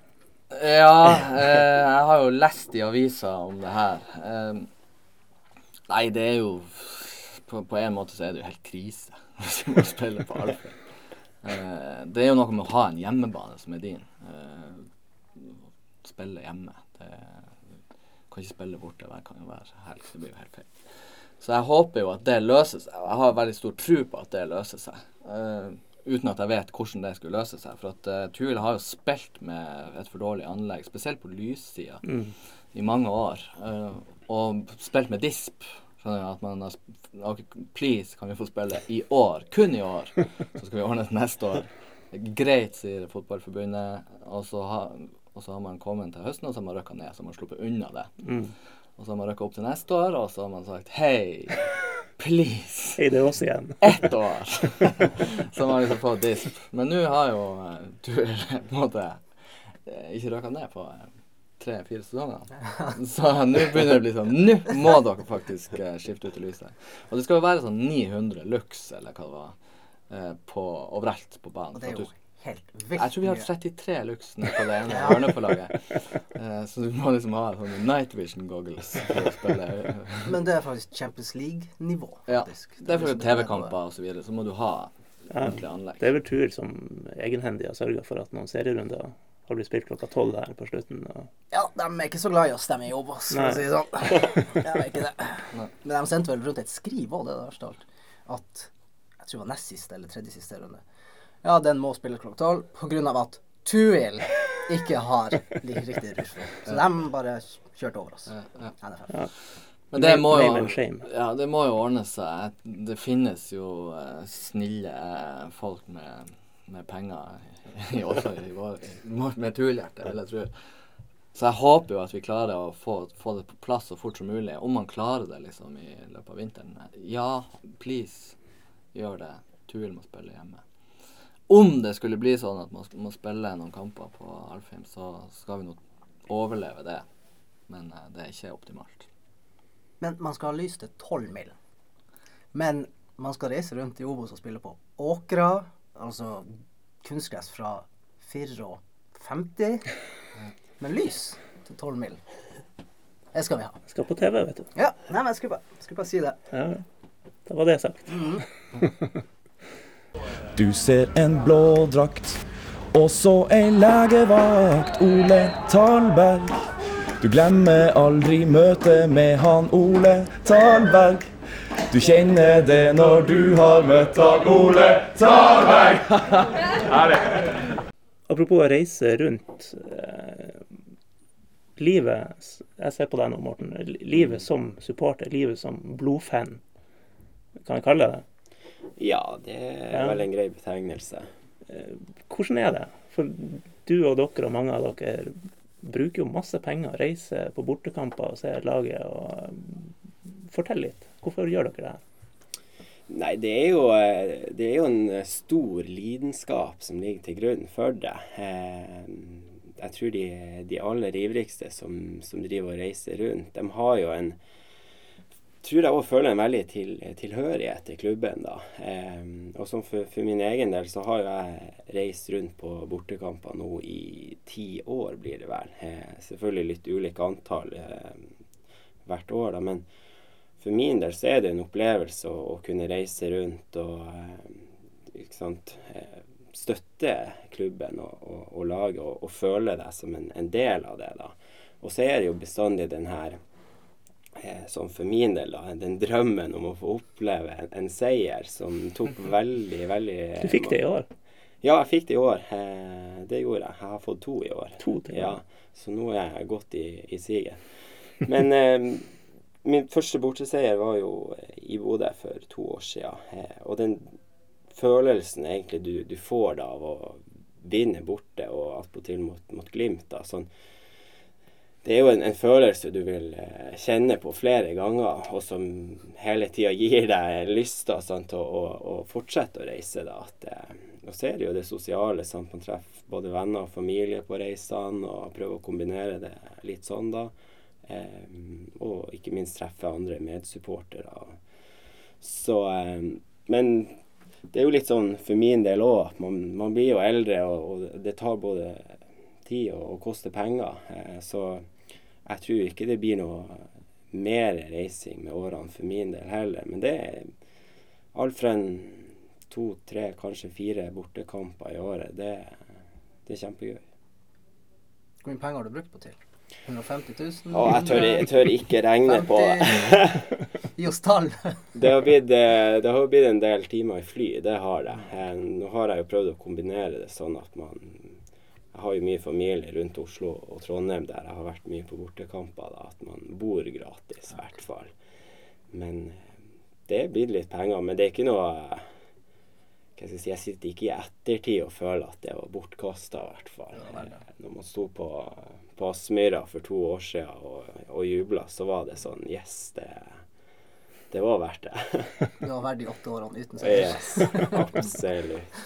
Ja, eh, jeg har jo lest i avisa om det her. Eh, nei, det er jo på, på en måte så er det jo helt krise *laughs* hvis du må spille på Alfheim. Eh, det er jo noe med å ha en hjemmebane som er din. Eh, spille hjemme. Det, kan ikke spille borte hver kan jo være helg. Det blir jo helt feil. Så jeg håper jo at det løser seg. Jeg har veldig stor tro på at det løser seg. Uh, uten at jeg vet hvordan det skulle løse seg. For at uh, Tuil har jo spilt med et for dårlig anlegg, spesielt på lyssida, Mm. i mange år. Uh, og spilt med disp. Skjønner jeg at man har sp- ok, Please, kan vi få spille i år? Kun i år. Så skal vi ordne det neste år. Greit, sier Fotballforbundet. Og så har, og så har man kommet til høsten, og så har man rykka ned. Så har man sluppet unna det. Mm. Og så har man rykka opp til neste år, og så har man sagt hei, please. *laughs* Hei, det er oss igjen. *laughs* Ett år. *laughs* så har man liksom fått disp. Men nå har jo eh, du på en måte eh, ikke røkka ned på eh, tre-fire sesonger. Så nå begynner det å bli sånn Nå må dere faktisk skifte ut lyset. Og det skal jo være sånn 900 lux, eller hva det var, eh, på, overalt på banen. Og det er jo helt vilt jeg tror vi har 33 lux på det ene *laughs* hjørnet Eh, så du må liksom ha sånne night vision goggles for å spille. *laughs* Men det er faktisk Champions League-nivå, Ja. Det er for TV-kamper og så videre, så må du ha Ja. ordentlig anlegg. Det er vel tur som egenhendig har sørga for at noen serierunder har blitt spilt klokka tolv her på slutten. Og Ja, de er ikke så glad i oss, de i Obos, for å si det sånn. *laughs* De er ikke det. Men de sendte vel rundt et skriv òg, det der alt. At jeg tror det var nest siste eller tredje siste runde. Ja, den må spille klokka tolv av at Tuil ikke har like riktig rusfri. Så de bare kjørte over oss. Ja, ja. Men det må jo. Ja, det må jo ordne seg. Det finnes jo eh, snille eh, folk med, med penger i, vår, med turhjerte, vil jeg tro. Så jeg håper jo at vi klarer å få, få det på plass så fort som mulig. Om man klarer det liksom i løpet av vinteren. Ja, please, gjør det. Tuil må spille hjemme. Om det skulle bli sånn at man må spille noen kamper på Alfheim, så skal vi nå overleve det. Men eh, det er ikke optimalt. Men man skal ha lys til tolv mil. Men man skal reise rundt i Obos og spille på åkra, altså kunstgress fra 54, med lys til tolv mil. Det skal vi ha. Skal på TV, vet du. Ja, nei, men jeg skulle bare, skulle bare si det. Ja, da var det sagt. *laughs* Du ser en blå drakt, og så ei legevakt, Ole Talberg. Du glemmer aldri møtet med han Ole Talberg. Du kjenner det når du har møtt han Ole Talberg. *laughs* Apropos å reise rundt. Eh, livet Jeg ser på deg nå, Morten. Livet som supporter, livet som blodfan. Kan jeg kalle det? Ja, det er vel en grei betegnelse. Hvordan er det? For du og dere og mange av dere bruker jo masse penger, reiser på bortekamper og ser laget. og um, Fortell litt. Hvorfor gjør dere det her? Nei, det er jo, eh, det er jo en eh, stor lidenskap som ligger til grunn for det. Eh, Jeg tror de, de aller ivrigste som, som driver og reiser rundt, de har jo en tror jeg òg føler en veldig til, tilhørighet til klubben, da. Eh, og som for, for min egen del så har jeg reist rundt på bortekamper nå i ti år, blir det vel. Eh, selvfølgelig litt ulike antall eh, hvert år, da. Men for min del så er det en opplevelse å, å kunne reise rundt og ikke sant, eh, støtte klubben og, og, og laget og, og føle deg som en, en del av det. da. Og så er det jo bestandig den her eh, Sånn for min del, da, den drømmen om å få oppleve en, en seier som tok veldig, veldig Du fikk det i år. Ja, jeg fikk det i år. Eh, det gjorde jeg. Jeg har fått to i år. To til. Ja, så nå er jeg godt i, i siget. Men eh, min første borteseier var jo i Bodø for to år siden. Og den følelsen egentlig du, du får da av å vinne borte, og attpåtil mot, mot Glimt, da, sånn det er jo en, en følelse du vil eh, kjenne på flere ganger, og som hele tida gir deg lyst da, sant, til å, å, fortsette å reise. Da, at, eh, og så er det jo det sosiale. Sant? Man treffer både venner og familie på reisene, og prøver å kombinere det litt sånn, da. Eh, og ikke minst treffe andre medsupportere. Så eh, Men det er jo litt sånn for min del òg man, man blir jo eldre, og, og det tar både tid og, og koster penger. Eh, så jeg tror ikke det blir noe mer reising med årene for min del heller. Men det er alt fra en to, tre, kanskje fire bortekamper i året. Det, det er kjempegøy. Hvor mye penger har du brukt på til? 150 000? Å, jeg tør, jeg tør ikke regne på det. 50? Gi oss tall. *laughs* Det har, blitt, eh, det har blitt en del timer i fly, det har det. Eh, Nå har jeg jo prøvd å kombinere det sånn at man Jeg har jo mye familie rundt Oslo og Trondheim der jeg har vært mye på bortekamper. da, At man bor gratis, i hvert fall. Men eh, det er blitt litt penger. Men det er ikke noe eh, hva skal jeg, si, jeg sitter ikke i ettertid og føler at det var bortkasta, i hvert fall. Eh, Når man sto på, på Aspmyra for to år siden og, og jubla, så var det sånn Yes, det, det var verdt det. Du har vært de åtte årene uten *laughs* seier. yes, absolutt.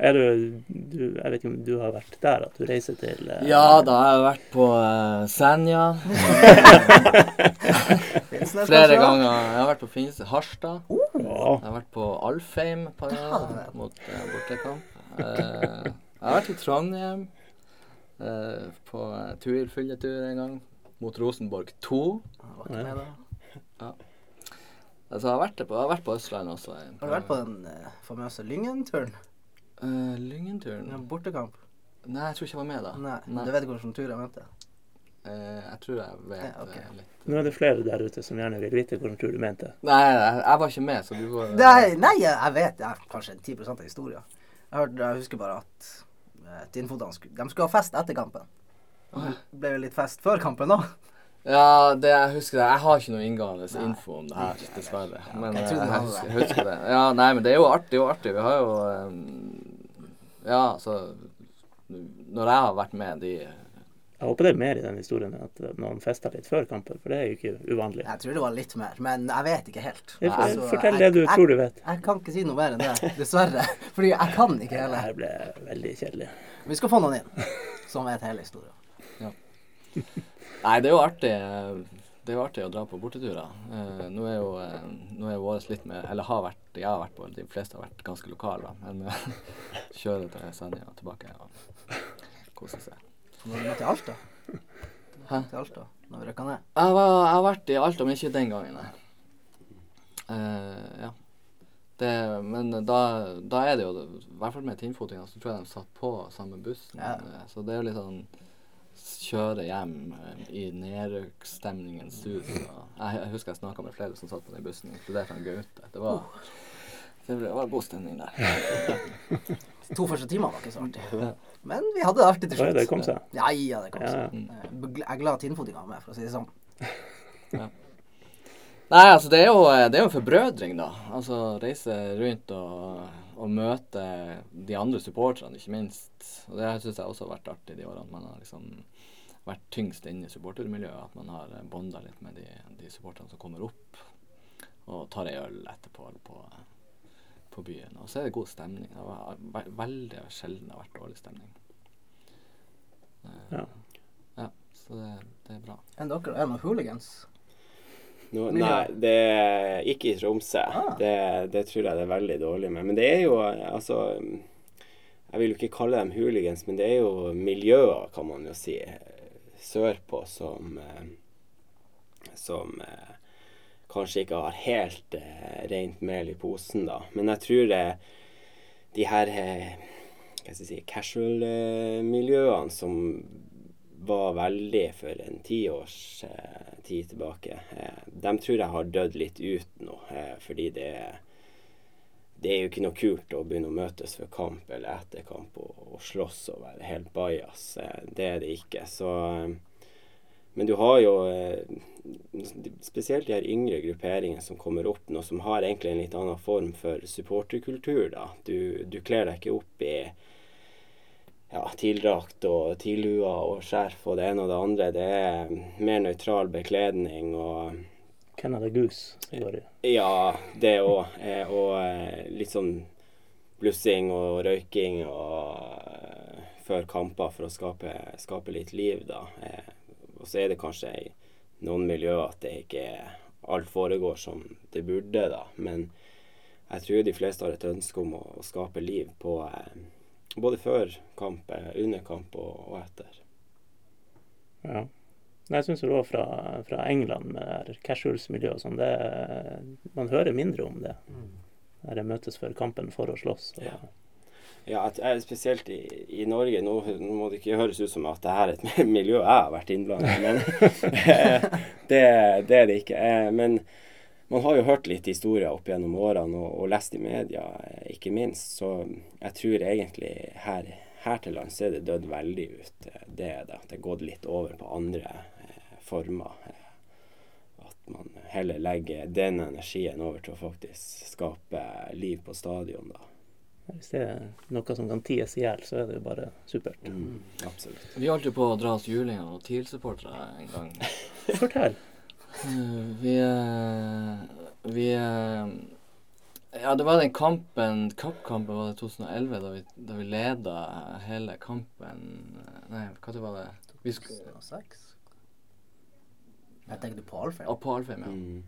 Er du, du Jeg vet ikke om du har vært der, at du reiser til eh, Ja, da har jeg vært på uh, Senja *laughs* Finnsnes, flere kanskje? ganger. Jeg har vært på Finse, Harstad. Ja. Jeg har vært på Alfheim et par ganger mot uh, bortekamp. Eh, jeg har vært i Trondheim eh, på uh, tur, fylletur en gang. Mot Rosenborg 2. Var ikke med da. Altså, jeg har vært, på, jeg har vært på Østlandet også. en Har du vært på den eh, famøse Lyngen-turen? Uh, Lyngenturen? Ja, Bortekamp? Nei, jeg tror ikke jeg var med da. Nei. Nei. Du vet hvilken tur jeg mente? Uh, jeg tror jeg vet Ja, okay. eh, litt. Nå er det flere der ute som gjerne vil vite hvilken tur du mente. Nei, jeg, jeg var ikke med, så du var Nei, nei jeg, vet jeg, kanskje 10 av historien. Jeg, hørte, jeg husker bare at uh, Tinnfotene skulle, de skulle ha fest etter kampen. Det ble jo litt fest før kampen òg. Ja, det jeg husker det. Jeg har ikke noe inngående info om det her, dessverre. Men jeg eh, husker, det. jeg husker det. Ja, nei, men det er jo artig. Det er jo artig. Vi har jo eh, Ja, altså Når jeg har vært med de Jeg håper det er mer i den historien enn at noen fester litt før kampen, for det er jo ikke uvanlig. Jeg tror det var litt mer, men jeg vet ikke helt. Jeg, Altså, Fortell jeg- det du jeg- tror du vet. Jeg kan ikke si noe mer enn det, dessverre. *laughs* Fordi jeg kan ikke Det her ble veldig kjedelig. Vi skal få noen inn som vet hele historien. Nei, det er jo artig. Det er jo artig å dra på borteturer. Eh, nå er jo eh, nå er våres litt mer Eller har vært Jeg har vært på De fleste har vært ganske lokale, da. Men eh, *laughs* kjøre til Senja og tilbake og kose seg. Når du var til Alta? Hæ? Til Alta, når vi røkka ned? Jeg, var, jeg har vært i Alta, men ikke den gangen, nei. Eh, ja. Det, men da, da er det jo I hvert fall med tinnfotinga, så tror jeg de satt på samme bussen. Ja. Eh, Så det er jo litt sånn Kjøre hjem eh, i nedrykkstemningens sus. Jeg, jeg husker jeg snakka med flere som satt på den bussen, inkludert han Gaute. Det var, det ble- det var god stemning der. *laughs* To første timer var ikke så artig. Men vi hadde det artig til er slutt. det kom seg. Ja, ja, det kom Ja, seg. Jeg er glad tinnfotinga var med, for å si det sånn. *laughs* Nei, altså det er jo, det er jo en forbrødring, da. Altså reise rundt og, og møte de andre supporterne, ikke minst. Og det syns jeg også har vært artig de årene man har liksom vært tyngst inne i supportermiljøet. At man har bonda litt med de, de supporterne som kommer opp og tar ei øl etterpå på, på byen. Og så er det god stemning. Det har veldig sjelden det har vært dårlig stemning. Eh, Ja. ja så det, det er bra. Enn dere er noen hooligans? Miljø. nei, det er ikke i Tromsø. Ah. Det, det tror jeg det er veldig dårlig med. Men det er jo altså Jeg vil jo ikke kalle dem hooligans, men det er jo miljøer, kan man jo si, sørpå som eh, Som eh, kanskje ikke har helt eh, rent mel i posen, da. Men jeg tror det, de her eh, hva skal jeg si, casual-miljøene som var veldig for en ti års eh, tid tilbake. Eh, de tror jeg har dødd litt ut nå, eh, fordi det, det er jo ikke noe kult å begynne å møtes før kamp eller etter kamp og, og slåss og være helt bajas. Eh, det er det ikke. Så eh, Men du har jo eh, spesielt de her yngre grupperingene som kommer opp nå, som har egentlig en litt annen form for supporterkultur. da. Du, du kler deg ikke opp i ja, tildrakt og tidlua og skjerf og det ene og det andre. Det er mer nøytral bekledning og Canada Goose som det. ja, det òg. Og litt sånn blussing og røyking og før kamper for å skape, skape litt liv, da. Eh, og så er det kanskje i noen miljøer at det ikke alt foregår som det burde, da. Men jeg tror de fleste har et ønske om å, å skape liv på eh, både før kamp, eh, under kamp og, og etter. Ja. Jeg syns òg fra, fra England med casuals-miljøet og sånn, det Man hører mindre om det. Der det møtes før kampen for å slåss. Ja. Ja, at jeg, spesielt i, i Norge nå, nå må det ikke høres ut som at det her er et *laughs* miljø jeg har vært innblandet i, men *laughs* det, det er det ikke. Eh, Men man har jo hørt litt historier opp gjennom årene og, og lest i media, ikke minst. Så jeg tror egentlig her, her til lands er det dødd veldig ut. Eh, Det er det. At det er gått litt over på andre eh, former. Eh, At man heller legger den energien over til å faktisk skape liv på stadion, da. Hvis det er noe som kan ties i hjel, så er det jo bare supert. Mm, absolutt. Vi holdt jo på å dra oss juling og TIL-supportere en gang. Fortell. Eh, Vi Vi Ja, det var den kampen, cupkampen var det 2011, da vi, da vi leda hele kampen Nei, hva det var det? Vi sk 2006? Jeg tenkte på Alfheim. Å, på Alfheim, ja. Mm.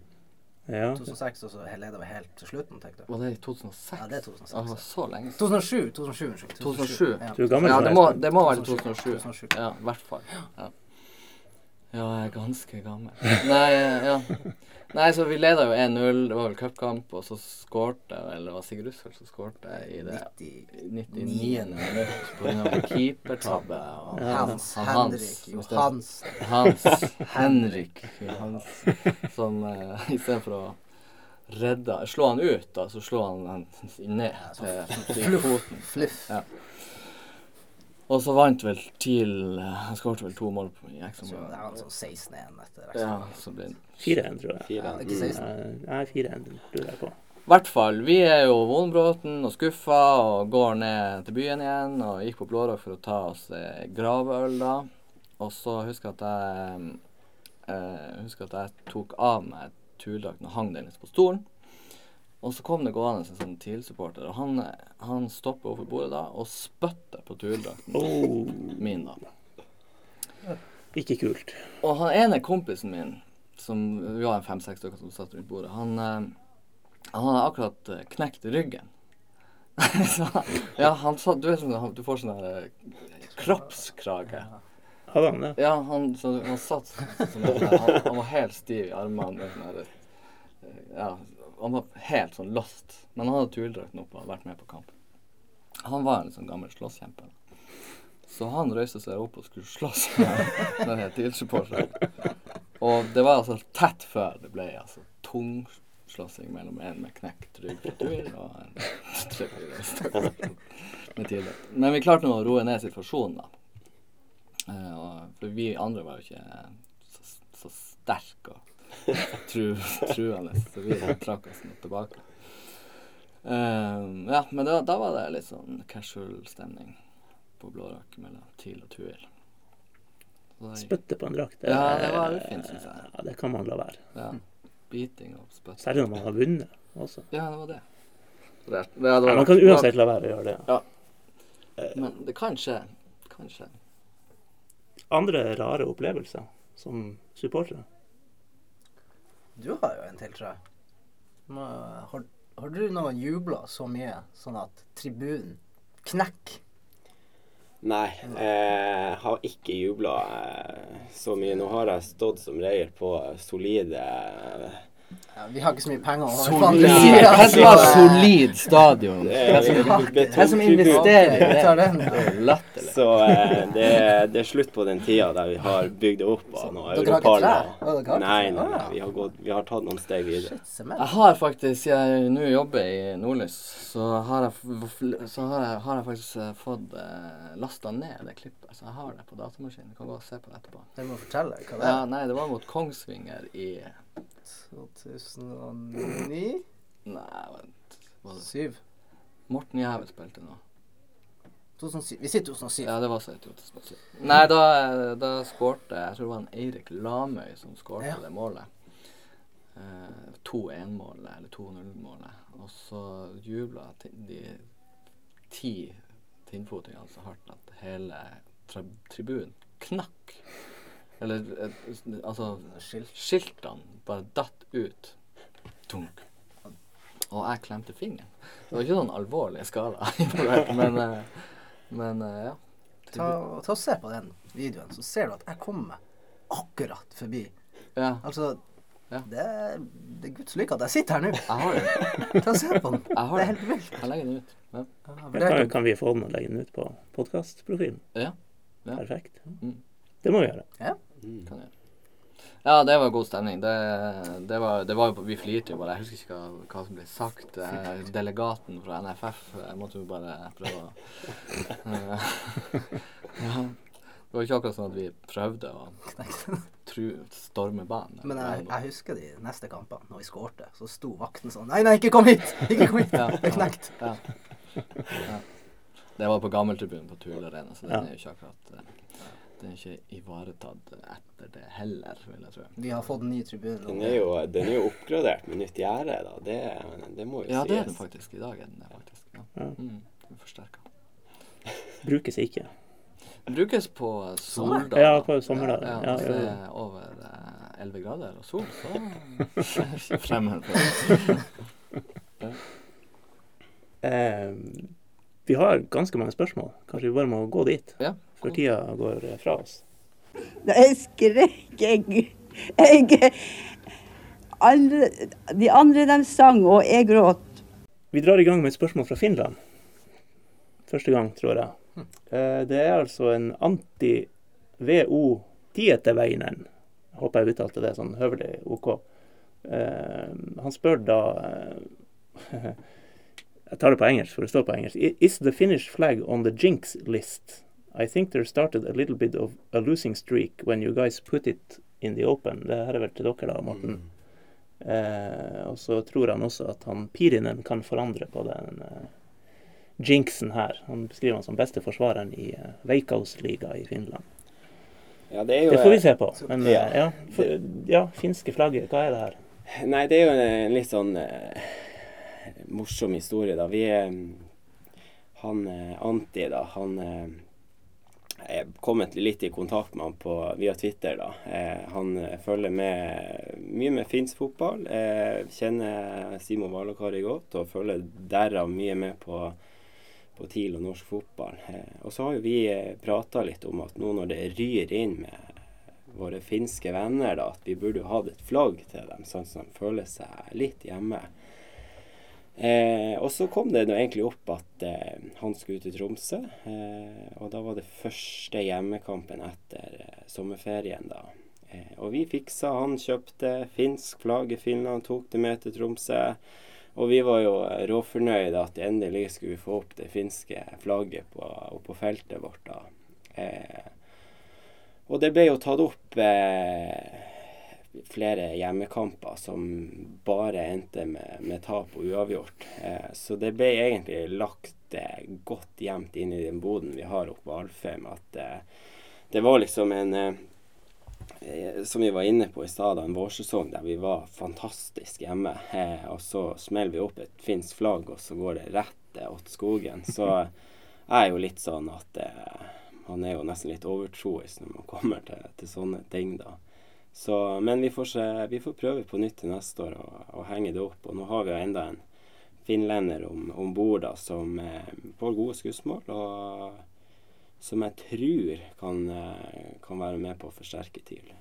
Ja. 2006, og så leda vi helt til slutten, tenkte du? Var det i 2006? Ja, det er 2006, Ja, det var så lenge 2007. 2007, unnskyld. 2007. Ja. Du er gammel Ja, det må, det må være 2007. 2007. 2007. Ja, i hvert fall. Ja. Ja, jeg er ganske gammel. Nei, ja. Nei, så vi leda jo 1-0. Det var vel cupkamp, og så skårte Eller det var Sigurd Russfeldt som skårte i det 99. minutt pga. keepertabbe. Hans, Hans Henrik Johansen. Hans Henrik Johansen. Som uh, istedenfor å redde Slå han ut, da, så slå han han ned til, til foten. Fluff. Ja. Og så vant vel TIL Han skåret vel to mål på- i Så ekstraomgang. det er han sånn 16-1 etter Ja, ekstraomgang. så ble det 4-1, tror jeg. Fire. Ja, det er ikke Mm. 16. Eh, Nei, 4-1 lurer jeg på. I hvert fall. Vi er jo vonbråten og skuffa og går ned til byen igjen og gikk på Blårock for å ta oss eh, gravøl da. Og så husker jeg at jeg eh, husker at jeg tok av meg turdrakten og hang den litt på stolen. Og så kom det gående en sånn TIL-supporter, og han, han stopper overfor bordet da og spytter på turdrakten Oh, min da. ikke kult. Og han ene kompisen min, som vi var fem-seks stykker som satt rundt bordet, han, eh, han hadde akkurat eh, knekt ryggen. *laughs* så, ja, han sa Du sånn du får sånn der eh, kroppskrage. Hadde han det? Ja, han, så, han satt sånn han, han var helt stiv i armene. Sånn ja, han var helt sånn lost. Men han hadde tulldrakten oppe og hadde vært med på kamp. Han var en sånn gammel slåsskjempe. Så han røyste seg opp og skulle slåss *laughs* med den TIL-supporteren. Og det var altså tett før det ble altså tungslåssing mellom en med knekt rygg og en med TIL-drakt. Men vi klarte nå å roe ned situasjonen, da. Eh, for vi andre var jo ikke så, så sterke og *laughs* tru, truende, så vi trakk oss nå tilbake. Eh, ja, men da, da var det litt sånn casual stemning på Blårock mellom TIL og Tuil. Spytte på en drakt. Ja, det var ufint, synes jeg. Ja, det kan man la være. Ja. Biting og spytt. Særlig når man har vunnet også. Ja, det var det. det, det, det Ja, man kan uansett la være å gjøre det. Men det kan skje. Kan skje. Andre rare opplevelser som supportere? Du har jo en til, tror jeg. Har, har du noen jubla så mye sånn at tribunen knekker? Nei, jeg har ikke jubla eh, så mye. Nå har jeg stått som regel på solide Ja, vi har ikke så mye penger. Solid, ved som var solid stadion? Det er, som, investerer tar det? den. Det latterlig. Så eh, det, er- det er slutt på den tida der vi har bygd det opp av noe ikke Nei, nei, nei, vi har, gått, vi har tatt noen steg videre. Jeg har faktisk, jeg nå jobber i Nordlys, så har jeg, så har jeg, har jeg faktisk eh, fått eh, lasta ned det klippet. Så jeg har det på datamaskinen. Du kan gå og se på det etterpå. Jeg må fortelle hva det Ja, er. nei, det var mot Kongsvinger i 2009? Nei, vent. Var det 7? Morten Jævel spilte nå. 2007. Vi sier 2007. Ja, det var så i 2007. Nei, da, da skårte Jeg tror det var en Eirik Lamøy som skårte Ja. det målet. Eh, 2-1-målet, eller 2-0-målet. Og så jubla de ti tinnfotingene så hardt at hele tri tribunen knakk. Eller eh, altså Skilt. Skiltene bare datt ut. Tunk. Og jeg klemte fingeren. Det var ikke sånn alvorlige skala *laughs* men, eh, men eh, ja. Ta, ta og Se på den videoen, så ser du at jeg kommer akkurat forbi. ja. Altså, Ja. Det, er- det er Guds lykke at jeg sitter her nå. Jeg har den. Ta og se på den. Jeg har Det er helt vilt. Jeg legger den ut. Ja. Ja, kan, kan vi få den og legge den ut på podkastprofilen? Ja. Ja. Perfekt. Mm. Det må vi gjøre. Mm. Kan jeg. Ja, det var god stemning. Det, det, var, det var jo Vi flirte jo bare. Jeg husker ikke hva, hva som ble sagt. Eh, Delegaten fra NFF Jeg måtte jo bare prøve å *laughs* Ja. Det var ikke akkurat sånn at vi prøvde å tru, storme banen. Men jeg, jeg husker de neste kampene, når vi skårte, så sto vakten sånn Nei, nei, ikke kom hit! Ikke kom hit! Ja. *laughs* Det er knekt. Ja. ja. Det var på gammeltribunen på Tuel Arena, så den er jo ikke akkurat eh, Den er ikke ivaretatt etter det heller, vil jeg tro. Vi har fått en ny tribune. Den er, jo, den er jo oppgradert med nytt gjerde, da. Det, det må jo sies. Ja, det er den faktisk. I dag er den det, faktisk. Ja. Ja. Mm, den er forsterka. Brukes ikke. Den brukes på soldager. Ja, på sommerdager. Ja, Ja, hvis ja, ja. er over eh, 11 grader og sol, så fremmer det. Eh, vi har ganske mange spørsmål. Kanskje vi bare må gå dit Ja. før tida går fra oss. Jeg skrek, jeg, jeg alle, De andre de sang, og jeg gråt. Vi drar i gang med et spørsmål fra Finland. Første gang, tror jeg. Eh, det er altså en anti-VO-dieteveinen. Håper jeg uttalte det sånn høvelig OK. Eh, han spør da eh, *laughs* Jeg tar det på engelsk, for det står på engelsk. Is the Finnish flag on the jinx list? I think there started a little bit of a losing streak when you guys put it in the open. Det her er vel til dere, da, Morten. Eh, og så tror han også at han Pirinen kan forandre på den eh, jinxen her. Han beskriver han som beste forsvareren i eh, Veikkausliga i Finland. Ja, det Det får vi se på. Men Ja. eh, ja, for, ja finske flagget, hva er det her? Nei, det er jo en litt sånn eh, morsom historie, da. Vi eh, Han eh, Anti, da, han eh, Jeg er kommet litt i kontakt med han på, via Twitter, da. Eh, han eh, følger med mye med finsk fotball. Eh, kjenner Simo Valakari godt og følger derav mye med på på TIL og norsk fotball. Eh, og så har jo vi eh, prata litt om at nå når det ryr inn med våre finske venner, da, at vi burde hatt et flagg til dem, sånn at de føler seg litt hjemme. Eh, og så kom det nå egentlig opp at eh, han skulle ut til Tromsø, eh, og da var det første hjemmekampen etter eh, sommerferien, da. Eh, og vi fiksa, han kjøpte finsk flagg i Finland, tok det med til Tromsø. Og vi var jo eh, råfornøyde at endelig skulle vi få opp det finske flagget på, på feltet vårt, da. Og det ble jo tatt opp eh, flere hjemmekamper som bare endte med, med tap og uavgjort. Eh, så det ble egentlig lagt eh, godt gjemt inn i den boden vi har oppe på Alfheim. At eh, det var liksom en eh, eh, Som vi var inne på i stad, en vårsesong der vi var fantastisk hjemme. Eh, og så smeller vi opp et finsk flagg, og så går det rett åt skogen. Så jeg er jo litt sånn at man er jo nesten litt overtroisk når man kommer til, til sånne ting, da. Så, men vi får, se, vi får prøve på nytt til neste år og, og henge det opp. Og nå har vi jo enda en finlender om, om bord som eh, får gode skussmål, og som jeg tror kan, eh, kan være med på å forsterke TIL.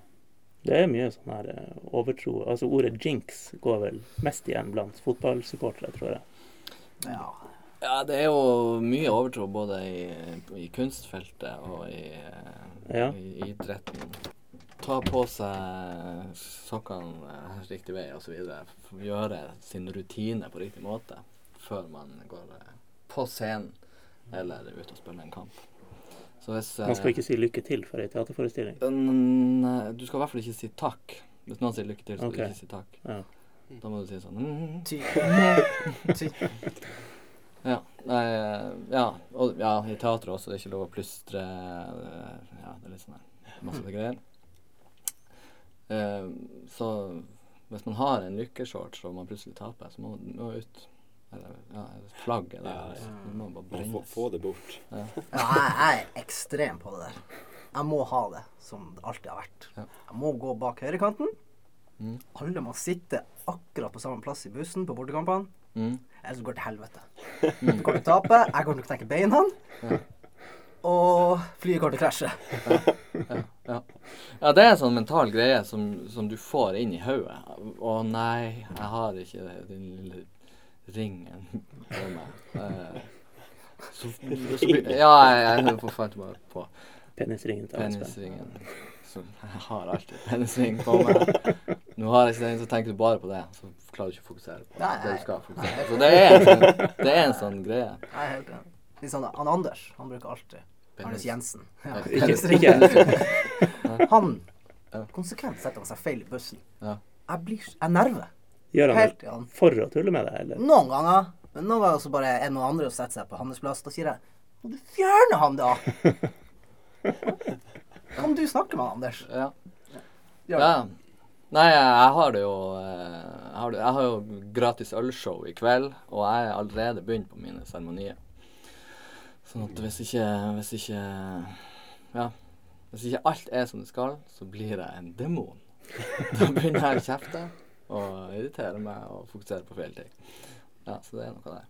Det er mye sånn her eh, overtro. Altså Ordet jinx går vel mest igjen blant fotballsupportere, tror jeg. Ja. Ja, det er jo mye overtro både i, i kunstfeltet og i, eh, Ja. i idretten. Ta på seg sokkene eh, riktig vei osv. Gjøre sin rutine på riktig måte før man går eh, på scenen eller ut og spiller en kamp. Så hvis Man skal eh, ikke si lykke til for ei teaterforestilling. Nei, Du skal i hvert fall ikke si takk. Hvis noen sier lykke til, så skal okay. du ikke si takk. Ja. Da må du si sånn mm, Ty. Ty. *laughs* Ja. Nei, eh, ja. Og ja, i teatret også. Det er ikke lov å plystre. eh, Ja, det er litt sånn masse greier. Eh, så hvis man har en lykkeshorts og man plutselig taper, så må man må ut. Eller ja, et flagg eller Ja, ja. Det må bare Få, brennes. få det bort. Ja, jeg, jeg er ekstrem på det der. Jeg må ha det som det alltid har vært. Ja. Jeg må gå bak høyrekanten. Mm. Alle må sitte akkurat på samme plass i bussen på bortekampene. Mm. Ellers går det til helvete. Du kommer til å tape, jeg kommer til å knekke beina. Ja. Og flyet kommer til å krasje. Ja. Ja. Ja, det er en sånn mental greie som, som du får inn i hodet. Å nei, jeg har ikke den lille ringen på meg. Eh, så, så, ja, jeg, jeg forfalt bare på Penisringen til penisringen. Så jeg har alltid penisring på meg. Nå har jeg ikke den, så tenker du bare på det. Så klarer du ikke å fokusere på Nei, det du skal fokusere på. Så det er en sånn, det er en sånn greie. Er helt enig. Litt sånn, han Anders, han bruker alltid Anders *laughs* Jensen. Ja, ikke *laughs* Han konsekvent setter han seg feil i bussen. Jeg blir Jeg nerver. Gjør han det for å tulle med deg, eller? Noen ganger. Men noen ganger så bare er noen andre og setter seg på hans plass. Da sier jeg Må du fjerne han, da? *laughs* Kan du snakke med han, Anders? Ja. Ja. Nei, jeg har det jo eh, Jeg har, det, jeg har jo gratis ølshow i kveld, og jeg er allerede begynt på mine seremonier. Sånn at hvis ikke Hvis ikke Ja. Hvis ikke alt er som det skal, så blir jeg en demon. *laughs* Da begynner jeg å kjefte og irritere meg og fokusere på feil ting. Ja, så det er noe der.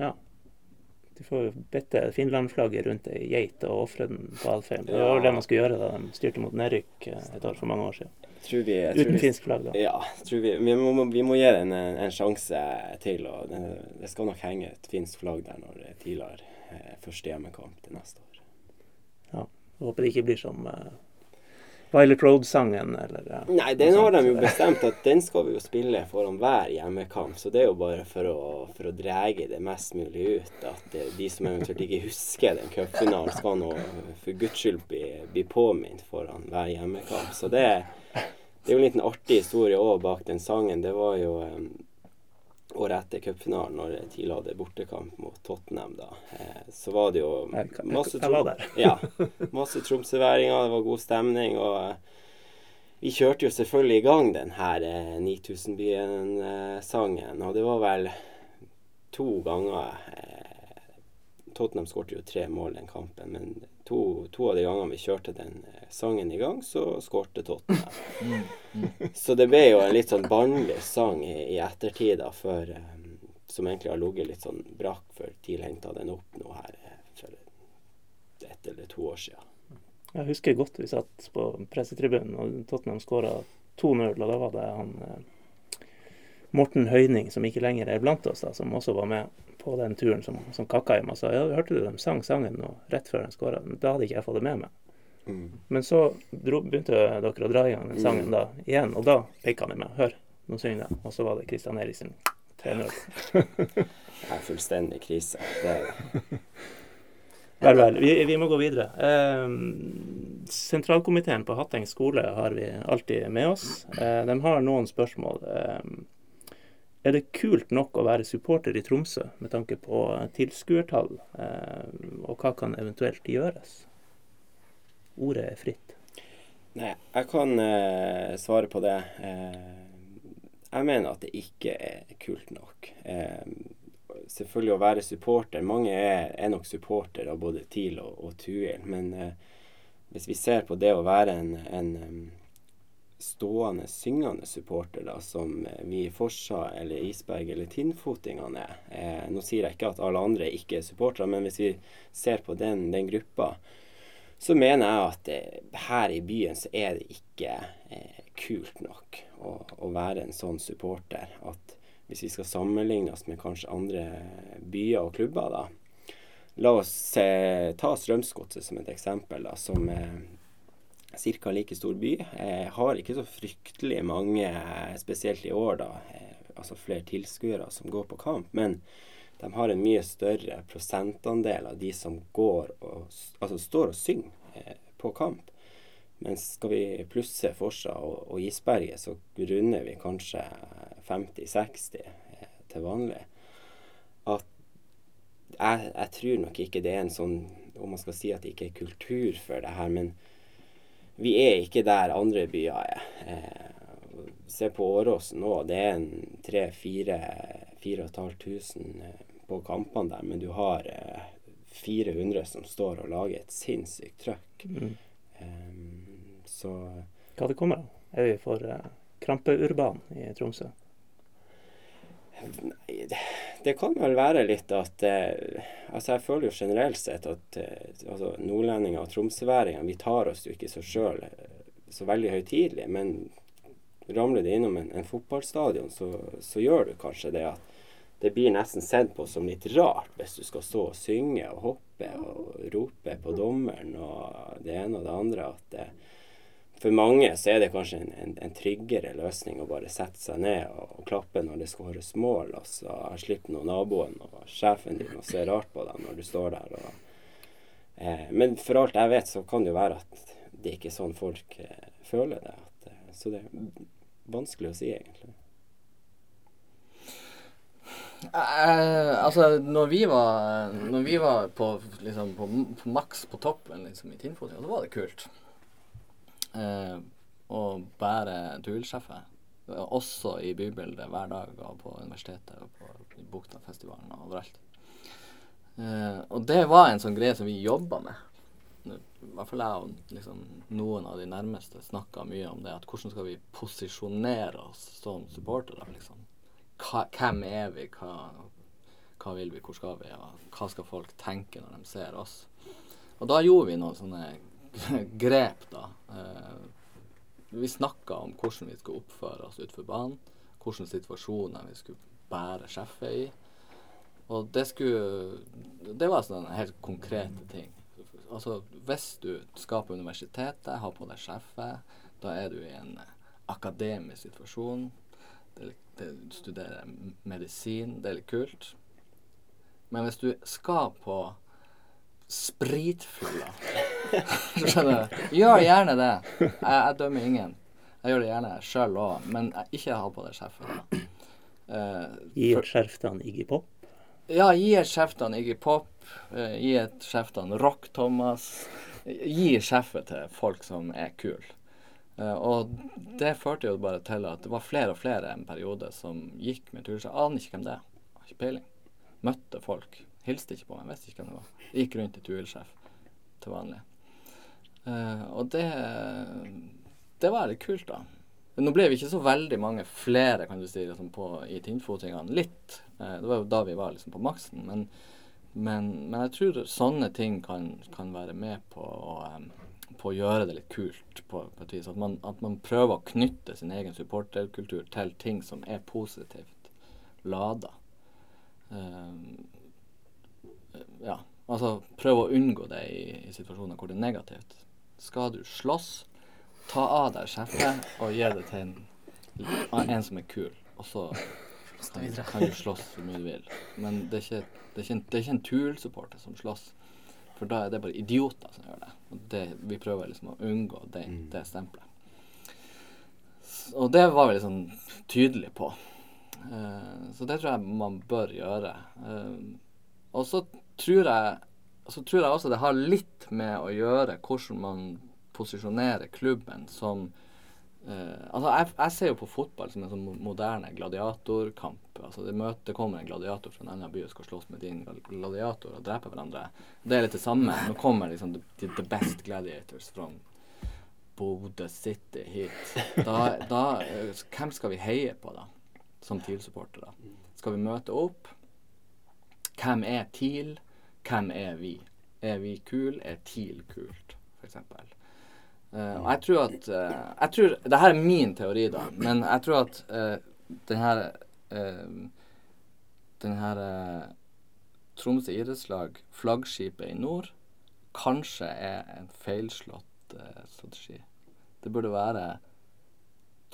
Ja. Du får jo bitte Finland-flagget rundt ei geit og ofre den på Alfheim. Det var det man skulle gjøre da de styrte mot nedrykk eh, et år for mange år siden. Tror vi, tror Uten vi- finsk flagg, da. Ja, tror vi, vi, må, vi må gi den en, en sjanse til. og det, det skal nok henge et finsk flagg der når det eh, første hjemmekamp til neste år. Jeg håper det ikke blir som uh, Violet Road-sangen, eller ja. Nei, den har de jo bestemt at den skal vi jo spille foran hver hjemmekamp. Så det er jo bare for å, for å drege det mest mulig ut. At eh, de som eventuelt ikke husker den cupfinalen, skal nå for guds skyld bli, bli påminnet foran hver hjemmekamp. Så det, det er jo en liten artig historie òg bak den sangen. Det var jo eh, året etter cupfinalen, når TIL hadde bortekamp mot Tottenham, da. Eh, så var det jo masse trom *laughs* ja. Masse tromsøværinger, det var god stemning. Og eh, vi kjørte jo selvfølgelig i gang den her eh, 9000-byen-sangen. Og det var vel to ganger eh, Tottenham skårte jo tre mål den kampen, men to, to av de gangene vi kjørte den eh, sangen i gang, så skårte Tottenham. *laughs* Så det ble jo en litt sånn barnlig sang i, i ettertid, da, for, um, som egentlig har ligget litt sånn brakk før TIL henta den opp nå her eh, for ett eller to år siden. Jeg husker godt vi satt på pressetribunen, og Tottenham skåra 2-0, og da var det han eh, Morten Høyning, som ikke lenger er blant oss, da, som også var med på den turen som, som Kakheim. Og sa ja, hørte du de sang sangen nå, rett før de skåra? Da hadde ikke jeg fått det med meg. Mm. Men så dro, begynte dere å dra i gang den sangen da igjen, og da pekka han i meg. Hør, nå synger jeg. Og så var det Kristian Eriksen 3-0. *laughs* Det er fullstendig krise. Det er det. *laughs* Vel, vel. Vi, vi må gå videre. Eh, sentralkomiteen på Hatteng skole har vi alltid med oss. Eh, de har noen spørsmål. Eh, er det kult nok å være supporter i Tromsø med tanke på tilskuertall, eh, og hva kan eventuelt gjøres? Ordet er fritt. Nei, jeg kan eh, svare på det. Eh, jeg mener at det ikke er kult nok. Eh, selvfølgelig å være supporter. Mange er, er nok supporter av både TIL og, og Tuil. Men eh, hvis vi ser på det å være en, en stående, syngende supporter, da, som eh, vi i Forsa eller Isberg eller Tinnfotingene er eh, Nå sier jeg ikke at alle andre ikke er supportere, men hvis vi ser på den, den gruppa, så mener jeg at eh, her i byen så er det ikke eh, kult nok å, å være en sånn supporter. At hvis vi skal sammenligne oss med kanskje andre byer og klubber, da. La oss eh, ta Strømsgodset som et eksempel, da, som er ca. like stor by. Eh, har ikke så fryktelig mange, eh, spesielt i år, da, eh, altså flere tilskuere som går på kamp. men de har en mye større prosentandel av de som går og, altså står og synger eh, på kamp. Men skal vi plusse Forsa og, og Isberget, så runder vi kanskje 50-60 eh, til vanlig. At jeg, jeg tror nok ikke det er en sånn Om man skal si at det ikke er kultur for det her, men vi er ikke der andre byer er. Eh, se på Åråsen nå. Det er en 3500 på kampene der, men du har eh, 400 som står og lager et sinnssykt trøkk. Mm. Em, så Hva det kommer av? Er vi for eh, krampeurban i Tromsø? Nei, det, det kan vel være litt at eh, Altså, jeg føler jo generelt sett at eh, altså, nordlendinger og tromsøværinger, vi tar oss jo ikke så sjøl så veldig høytidelig. Men ramler du innom en, en fotballstadion, så, så, gjør du kanskje det at det blir nesten sett på som litt rart hvis du skal stå og synge og hoppe og rope på dommeren og det ene og det andre. at det, for mange så er det kanskje en, en, en, tryggere løsning å bare sette seg ned og, og klappe når det skåres mål. og så slipper nå naboen og sjefen din å se rart på deg når du står der. Og, eh, men for alt jeg vet, så kan det jo være at det ikke er sånn folk eh, føler det. At, eh, så det er vanskelig å si, egentlig. Eh, altså, når vi var, når vi var på, liksom, på, på maks på toppen liksom, i Tinnfoten, så var det kult eh, og bære duellsjefer. Også i bybildet hver dag og på universitetet og på Buktafestivalen og overalt. Eh, og det var en sånn greie som vi jobba med. I hvert fall jeg og liksom, noen av de nærmeste snakka mye om det. at Hvordan skal vi posisjonere oss som supportere? Liksom. hvem er vi? Hva, hva, vil vi? Hvor skal vi? Og hva skal folk tenke når de ser oss? Og da gjorde vi noen sånne *laughs* grep, da. Eh, vi snakka om hvordan vi skulle oppføre oss utenfor banen. Hvilke situasjoner vi skulle bære sjefet i. Og det skulle Det var sånne helt konkrete ting. Altså, hvis du skal på universitetet, har på deg sjefet, da er du i en akademisk situasjon. Du studerer medisin, det er litt kult. Men hvis du skal på spritfylla *laughs* Du? Gjør gjerne det. Jeg, jeg, dømmer ingen. Jeg gjør det gjerne sjøl òg, men jeg ikke ha på det skjerfet. Uh, gi et skjerf til han Iggy Pop? Ja, gi et skjerf til han Iggy Pop. Uh, gi et skjerf til han Rock-Thomas. Gi skjerfet til folk som er kule. Uh, og det førte jo bare til at det var flere og flere en periode som gikk med tur. Jeg aner ikke hvem det er. Har ikke peiling. Møtte folk. Hilste ikke på meg, visste ikke hvem det var. Gikk rundt i tuilsjef til vanlig. Uh, og det det var litt kult, da. Nå ble vi ikke så veldig mange flere kan du si, liksom på, i Tinnfotingene. Litt. Uh, det var jo da vi var liksom på maksen. Men, men, men jeg tror sånne ting kan, kan være med på å, um, på å gjøre det litt kult på, på et vis. At man, at man, prøver å knytte sin egen supporterkultur til ting som er positivt lada. Um, ja, altså prøve å unngå det i, i, situasjoner hvor det er negativt. Skal du slåss, ta av deg skjeftet og gi det til en, en, som er kul. Og så kan, kan, du slåss så mye du vil. Men det er ikke, det er ikke en, det er ikke en Tool-supporter som slåss. For da er det bare idioter som gjør det. Og det, vi prøver liksom å unngå det, mm. det stempelet. Og det var vi liksom tydelige på. Uh, så det tror jeg man bør gjøre. Uh, og så tror jeg så tror jeg også det har litt med å gjøre hvordan man posisjonerer klubben som uh, Altså, jeg, jeg, ser jo på fotball som en sånn moderne gladiatorkamp. Altså, det, møter, det kommer en gladiator fra en annen by og skal slåss med din gladiator og drepe hverandre. Det er litt det samme. Nå kommer liksom the, the best gladiators from Bodø City hit. Da, da, uh, hvem skal vi heie på, da? Som TIL-supportere? Skal vi møte opp? Hvem er TIL? Hvem er vi? Er vi kul? Er TIL kult, f.eks.? Uh, og jeg tror at uh, jeg tror, det her er min teori, da, men jeg tror at uh, den her uh, Den her Tromsø idrettslag, flaggskipet i nord, kanskje er en feilslått strategi. Det burde være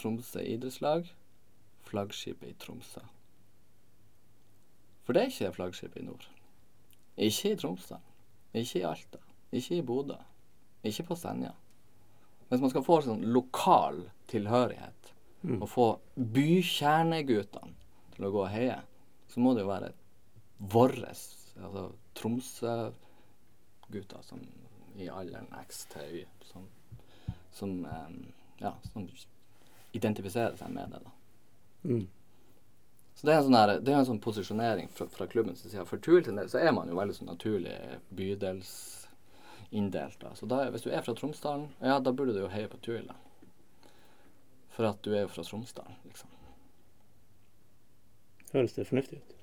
Tromsø idrettslag, flaggskipet i Tromsø. For det er ikke flaggskipet i nord. Ikke i Tromsø. Ikke i Alta. Ikke i Bodø. Ikke på Senja. Hvis man skal få sånn lokal tilhørighet, mm. og få bykjerneguttene til å gå og heie, så må det jo være våre altså Tromsø-gutter som i alderen X til Y, som, som, um, ja, som identifiserer seg med det. da. Mm. Så det er en sånn, her, det er en sånn posisjonering fra, fra klubbens side. For Tuil sin del så er man jo veldig sånn naturlig bydelsinndelt. Så da, hvis du er fra Tromsdalen, ja, da burde du jo heie på Tuil, da. For at du er jo fra Tromsdalen, liksom. høres det fornuftig ut.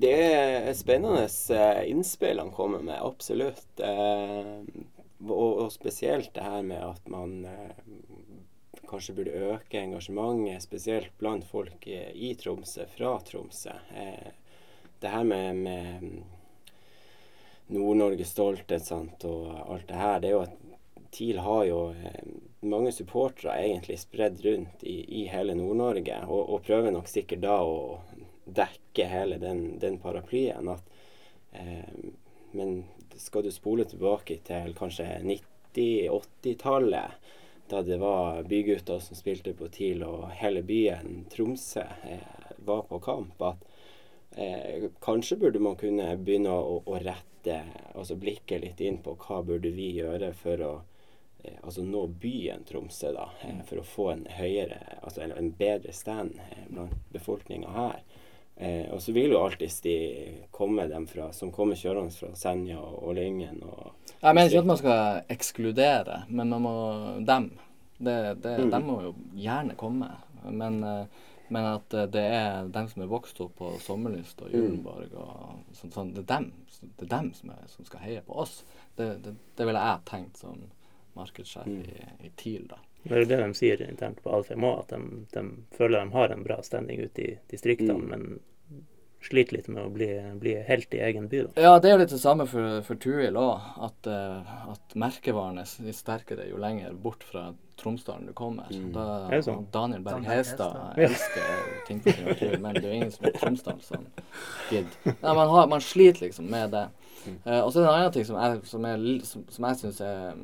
Det er spennende eh, innspill han kommer med, absolutt. Eh, og, og spesielt det her med at man eh, kanskje burde øke engasjementet, spesielt blant folk i, i Tromsø, fra Tromsø. Eh, det her med, med Nord-Norge stolthet sant, og alt det her, det er jo at TIL har jo eh, mange supportere egentlig spredd rundt i, i hele Nord-Norge, og, og, prøver nok sikkert da å dekke hele den, den paraplyen. At, eh, men skal du spole tilbake til kanskje 90-80-tallet, da det var bygutter som spilte på TIL, og hele byen Tromsø eh, var på kamp, at eh, kanskje burde man kunne begynne å, å rette altså blikket litt inn på hva burde vi gjøre for å eh, altså nå byen Tromsø, da, eh, for å få en høyere, altså en, en bedre stand eh, blant befolkninga her. Eh, og så vil jo alltid de komme dem fra, som kommer kjørende fra Senja og, Lyngen. Og, jeg mener ikke at man skal ekskludere, men man må dem. Det, det, mm. De må jo gjerne komme. Men, eh, men, at det er dem som er vokst opp på Sommerlyst og Julenborg og sånn, sånn, det er dem, det er dem som, er, som, skal heie på oss. Det, det, det ville jeg tenkt som markedssjef mm. i, i TIL, da. Det er jo det de sier internt på Alfheim òg, at de, de, føler de har en bra standing ute i distriktene, mm. men sliter litt med å bli, bli, helt i egen by. Da. Ja, det er jo litt det samme for, for Tuil òg. At, uh, at merkevaren er sterkere jo lenger bort fra Tromsdalen du kommer. Mm. Da, er det sånn? Daniel Berg Hestad elsker ting på sin natur, men det er jo ingen som er Tromsdal som gidder. Man, man, sliter liksom med det. Uh, og så er det en annen ting som jeg, som som, som jeg syns er, er,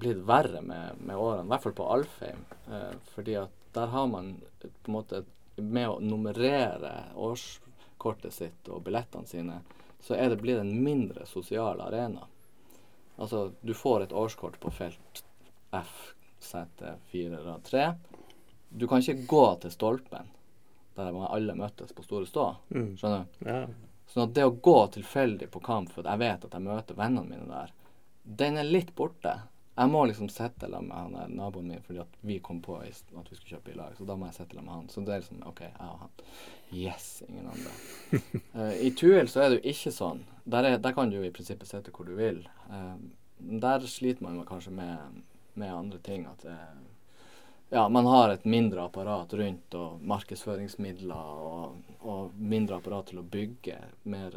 blitt verre med, med årene, i hvert fall på Alfheim. Eh, fordi at der har man på en måte med å nummerere årskortet sitt og billettene sine, så er det blitt en mindre sosial arena. Altså, du får et årskort på felt F, sete 4 eller 3. Du kan ikke gå til stolpen der alle møttes på Store Stå. Mm. Skjønner du? Ja. Sånn at det å gå tilfeldig på kamp for jeg vet at jeg møter vennene mine der, den er litt borte. Jeg må liksom sitte sammen med han naboen min fordi at vi kom på at vi skulle kjøpe i lag. Så da må jeg sitte sammen med han. Så det er liksom OK, jeg og han. Yes, ingen andre. uh, *laughs* I Tuil så er det jo ikke sånn. Der, er, der, kan du jo i prinsippet sitte hvor du vil. Uh, der sliter man kanskje med, med andre ting. At uh, ja, man har et mindre apparat rundt og markedsføringsmidler og, og mindre apparat til å bygge mer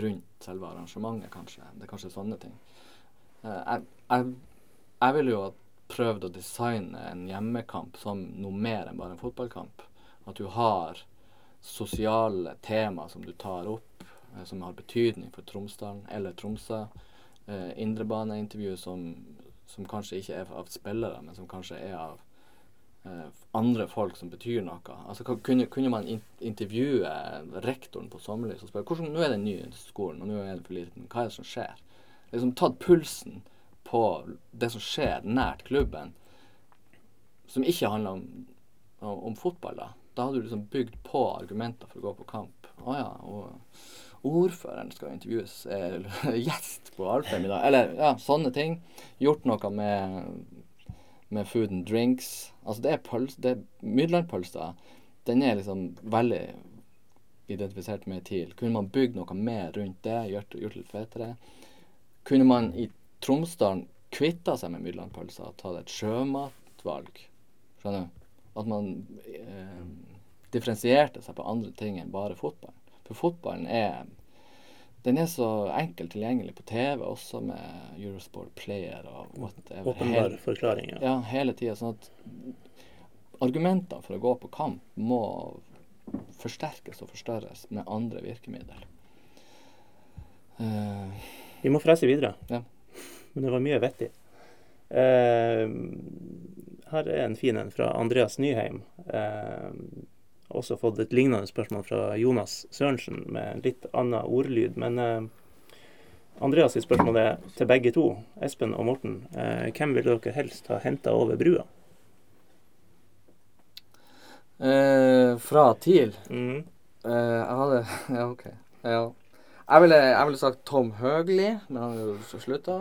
rundt selve arrangementet, kanskje. Det er kanskje sånne ting. Jeg, jeg, jeg ville jo ha prøvd å designe en hjemmekamp som noe mer enn bare en fotballkamp. At du har sosiale tema som du tar opp, eh, som har betydning for Tromsdalen eller Tromsø. Eh, Indrebaneintervju som, som kanskje ikke er av spillere, men som kanskje er av Eh, andre folk som betyr noe. Altså, kunne, kunne man in intervjue rektoren på Sommerlys og spørre hvordan nå er den ny skolen, og nå er den for liten. Hva er det som skjer? Liksom Tatt pulsen på det som skjer nært klubben, som ikke handler om, om, fotball. Da Da hadde du liksom bygd på argumenter for å gå på kamp. Å ja, og ordføreren skal intervjues, eller *laughs* gjest på Alfheim i dag. Eller ja, sånne ting. Gjort noe med med food and drinks. Altså det er pølse, det er Midlandpølsa. Den er liksom veldig identifisert med TIL. Kunne man bygd noe mer rundt det, gjort, gjort litt fetere? Kunne man i Tromsdalen kvitta seg med Midlandpølsa og tatt et sjømatvalg? Skjønner du? At man eh, differensierte seg på andre ting enn bare fotball. For fotballen er den er så enkelt tilgjengelig på TV, også med Eurosport Player og whatever. Åpenbar forklaring, ja. ja hele tida. Sånn at argumentene for å gå på kamp må forsterkes og forstørres med andre virkemidler. Uh, Vi må frese videre. Ja. Men det var mye vettig. Eh, her er en fin en fra Andreas Nyheim. Eh, også fått et lignende spørsmål fra Jonas Sørensen med litt annen ordlyd. Men eh, Andreas sitt spørsmål er til begge to, Espen og Morten. Eh, hvem ville dere helst ha henta over brua? Eh, fra TIL? Mm. Eh, jeg hadde *laughs* Ja, OK. Ja. Jeg ville, jeg ville, sagt Tom Høgli, men han er jo slutta.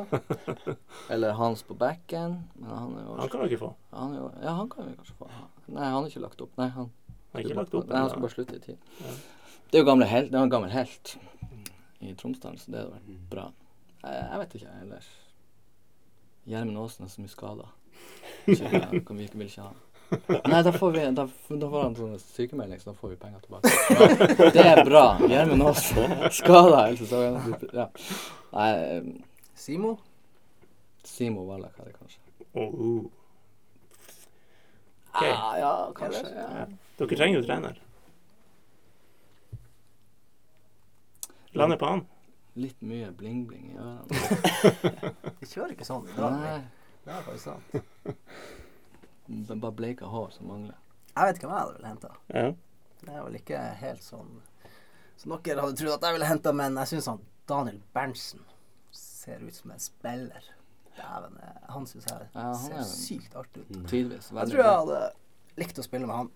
*laughs* Eller Hans på bekken. Men han, er jo, han kan du ikke få. Han jo, ja, han kan vi kanskje få. Nei, han er ikke lagt opp. Nei, han Har ikke lagt opp Nei, han skal bare slutte i tid. Ja. Det er jo gamle helt, det er en gammel helt i Tromsdalen, så det hadde vært bra. Jeg, jeg vet ikke, jeg ellers. Gjermund Aasen er så mye skada. *laughs* Vi vil ikke ha. Nei, da får, vi, da, da får han sånn sykemelding, så da får vi penger tilbake. Det er bra. Gjermund Aasen skada hele sesongen. Ja. Nei, eh, Simo? Simo Wallach hadde kanskje. Oh. Okay. Ah, ja, kanskje. Ja. Dere trenger jo trener. Lande på han. Litt mye bling-bling i ørene. *laughs* De kjører ikke sånn. i dag. Nei, Det er faktisk sant. *laughs* bare bleika hår som mangler. Jeg vet ikke hvem jeg hadde vel henta. Ja. Det er vel ikke helt sånn som dere hadde trodd at jeg ville henta, men jeg syns han Daniel Berntsen ser ut som en spiller. Dæven, eh, han syns jeg Ja, han ser er- sykt artig ut. Tidvis. Jeg tror jeg hadde likt å spille med han.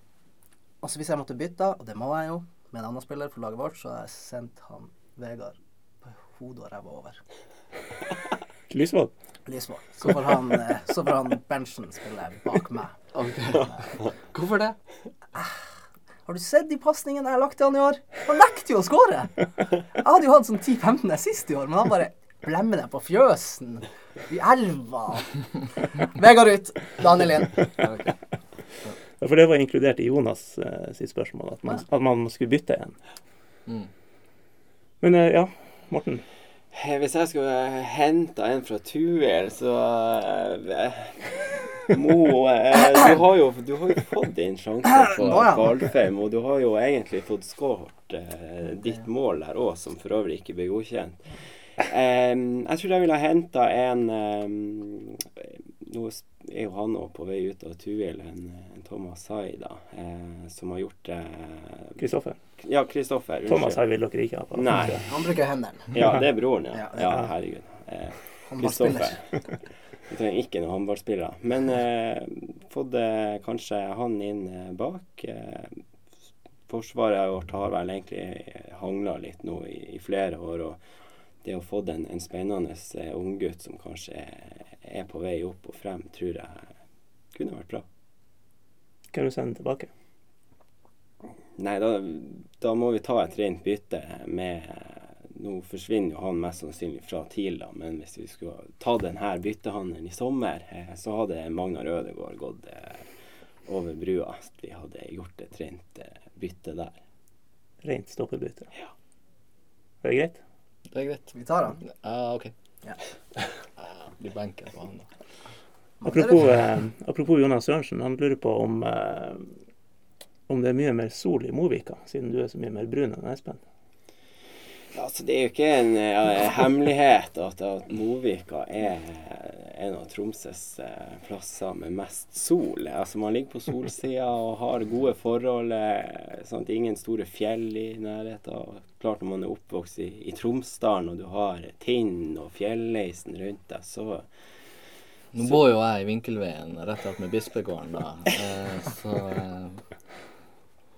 Altså Hvis jeg måtte bytte, og det må jeg jo, med en annen spiller for laget vårt, så hadde jeg sendt han Vegard på hodet og ræva over. Lysvold. Lysvold. Så får han, eh, så får han Berntsen spille bak meg. Okay. Hvorfor det? Har du sett de pasningene jeg har lagt til han i år? Han nekter jo å skåre! Jeg hadde jo hatt sånn 10-15 sist i år, men han bare blemmer det på fjøsen. I elva. Vegard ut. Daniel inn. Okay. Ja, for det var inkludert i Jonas eh, sitt spørsmål, at man, at man skulle bytte en. Mm. Men eh, ja, Morten. Eh, Hvis jeg skulle hente en fra Tuel, så eh, Mo eh, du, har jo, du har jo fått din sjanse på. Kvalfheim, og du har jo egentlig fått skåret ditt mål der òg, som for øvrig ikke ble godkjent. Jeg tror jeg ville ha henta en eh, Nå er jo han òg på vei ut av Tuel, en, Thomas Hai, da, som har gjort det Kristoffer. Ja, Kristoffer. Thomas her vil dere ikke ha på. Nei. Han bruker hendene. Ja, det er broren, ja. Ja, herregud. Kristoffer. Eh, bare spiller. Vi trenger ikke noen håndballspillere. Men eh, fått eh, kanskje han inn eh, bak. Eh, forsvaret vårt har vel egentlig hangla litt nå i, i flere år. Og det å få en, en spennende eh, unggutt som kanskje er, er på vei opp og frem, tror jeg kunne vært bra. Kan du sende tilbake? Nei, da, da må vi ta et rent bytte med Nå forsvinner jo han mest sannsynlig fra TIL, da, men hvis vi skulle ta denne byttehandelen i sommer, eh, så hadde Magnar Ødegaard gått eh, over brua. Vi hadde gjort et rent eh, bytte der. Rent stoppebytte. Ja. Er det greit? Det er greit. Vi tar han. Ja, OK. *laughs* Ja. Blir benken på han, da. Apropos, eh, apropos Jonas Sørensen, han lurer på om, eh, om det er mye mer sol i Movika, siden du er så mye mer brun enn Espen. Ja, altså Det er jo ikke en ja, hemmelighet at, at Movika er en av Tromsøs eh, plasser med mest sol. Altså Man ligger på solsida og har gode forhold. Sånn sant? Ingen store fjell i nærheten. Klart Når man er oppvokst i, i Tromsdalen og du har Tinn og Fjelleisen rundt deg, så Nå bor jo jeg i Vinkelveien rett ved Bispegården, da. Eh, så eh,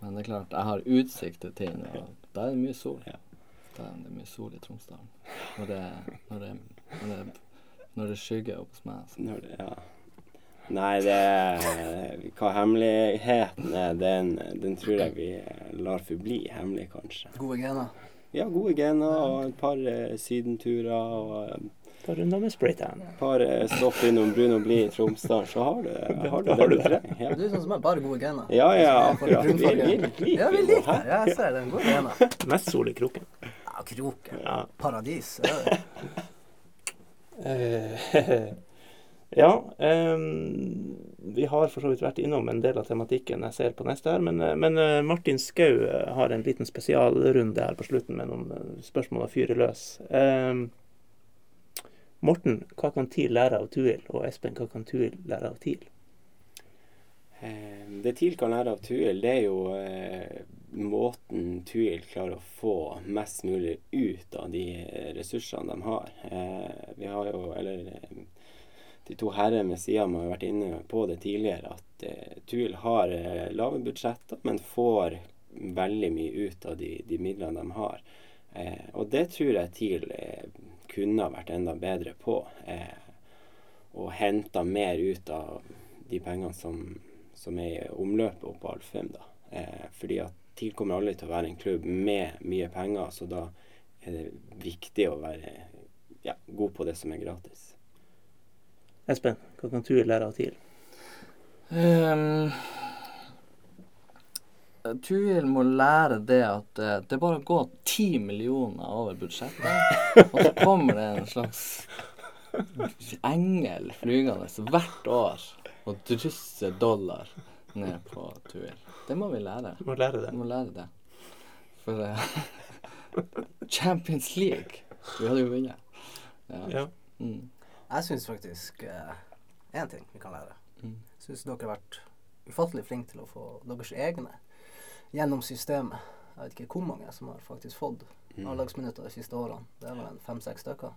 Men det er klart, jeg har utsikt til Tinn, og da er det mye sol. Ja. Da er det mye sol i Tromsdalen. Når det, når det, når det, når det skygger opp hos meg. Så. når det, ja. Nei, det Hva hemmeligheten er, den, den tror jeg vi lar forbli hemmelig, kanskje. Gode gener. Ja, gode gener og et par eh, sydenturer og Ta runder med spraytan. par stopp innom Brun og blid i Tromsdalen, så har du, har *laughs* du det har du du trenger. Ja. Du er sånn som har bare gode gener. ja, ja, akkurat. Vi, vi, brunfarge. vi Ja, vi liker liker det. Jeg ser den. Gode gener. *laughs* Mest sol i kroken. Ja, kroken. Ja. Paradis. ja, *laughs* um, vi har for så vidt vært innom en del av tematikken jeg ser på neste her, men, eh, men eh, Martin Skau har en liten spesialrunde her på slutten med noen spørsmål å fyre løs. Ehm, Morten, hva kan TIL lære av Tuil? Og Espen, hva kan Tuil lære av TIL? Eh, Det TIL kan lære av Tuil, det er jo eh, måten Tuil klarer å få mest mulig ut av de eh, ressursene de har. Eh, vi har jo, eller eh, de to herrene ved sida har vært inne på det tidligere, at eh, Tuil har lave budsjetter, men får veldig mye ut av de, de midlene de har. Og det tror jeg TIL eh, kunne ha vært enda bedre på. Eh, og henta mer ut av de pengene som, som er i omløpet oppe på Alfheim. da. Eh, fordi at TIL kommer aldri til å være en klubb med mye penger, så da er det viktig å være ja, god på det som er gratis. Espen, hva kan du lære av TIL? Um, Tuil må lære det at eh, det er bare å gå ti millioner over budsjettet, og så kommer det en slags engel flygende hvert år og drysser dollar ned på Tuil. Det må vi lære. Du må lære det. Må lære det. For uh, Champions League Vi hadde jo vunnet. Ja. Ja. Mm. Jeg syns faktisk én ting vi kan lære. Mm. Syns dere har vært ufattelig flinke til å få deres egne gjennom systemet. Jeg vet ikke hvor mange som har faktisk fått Mm. A-lagsminutter de siste årene. Det er vel en fem-seks stykker.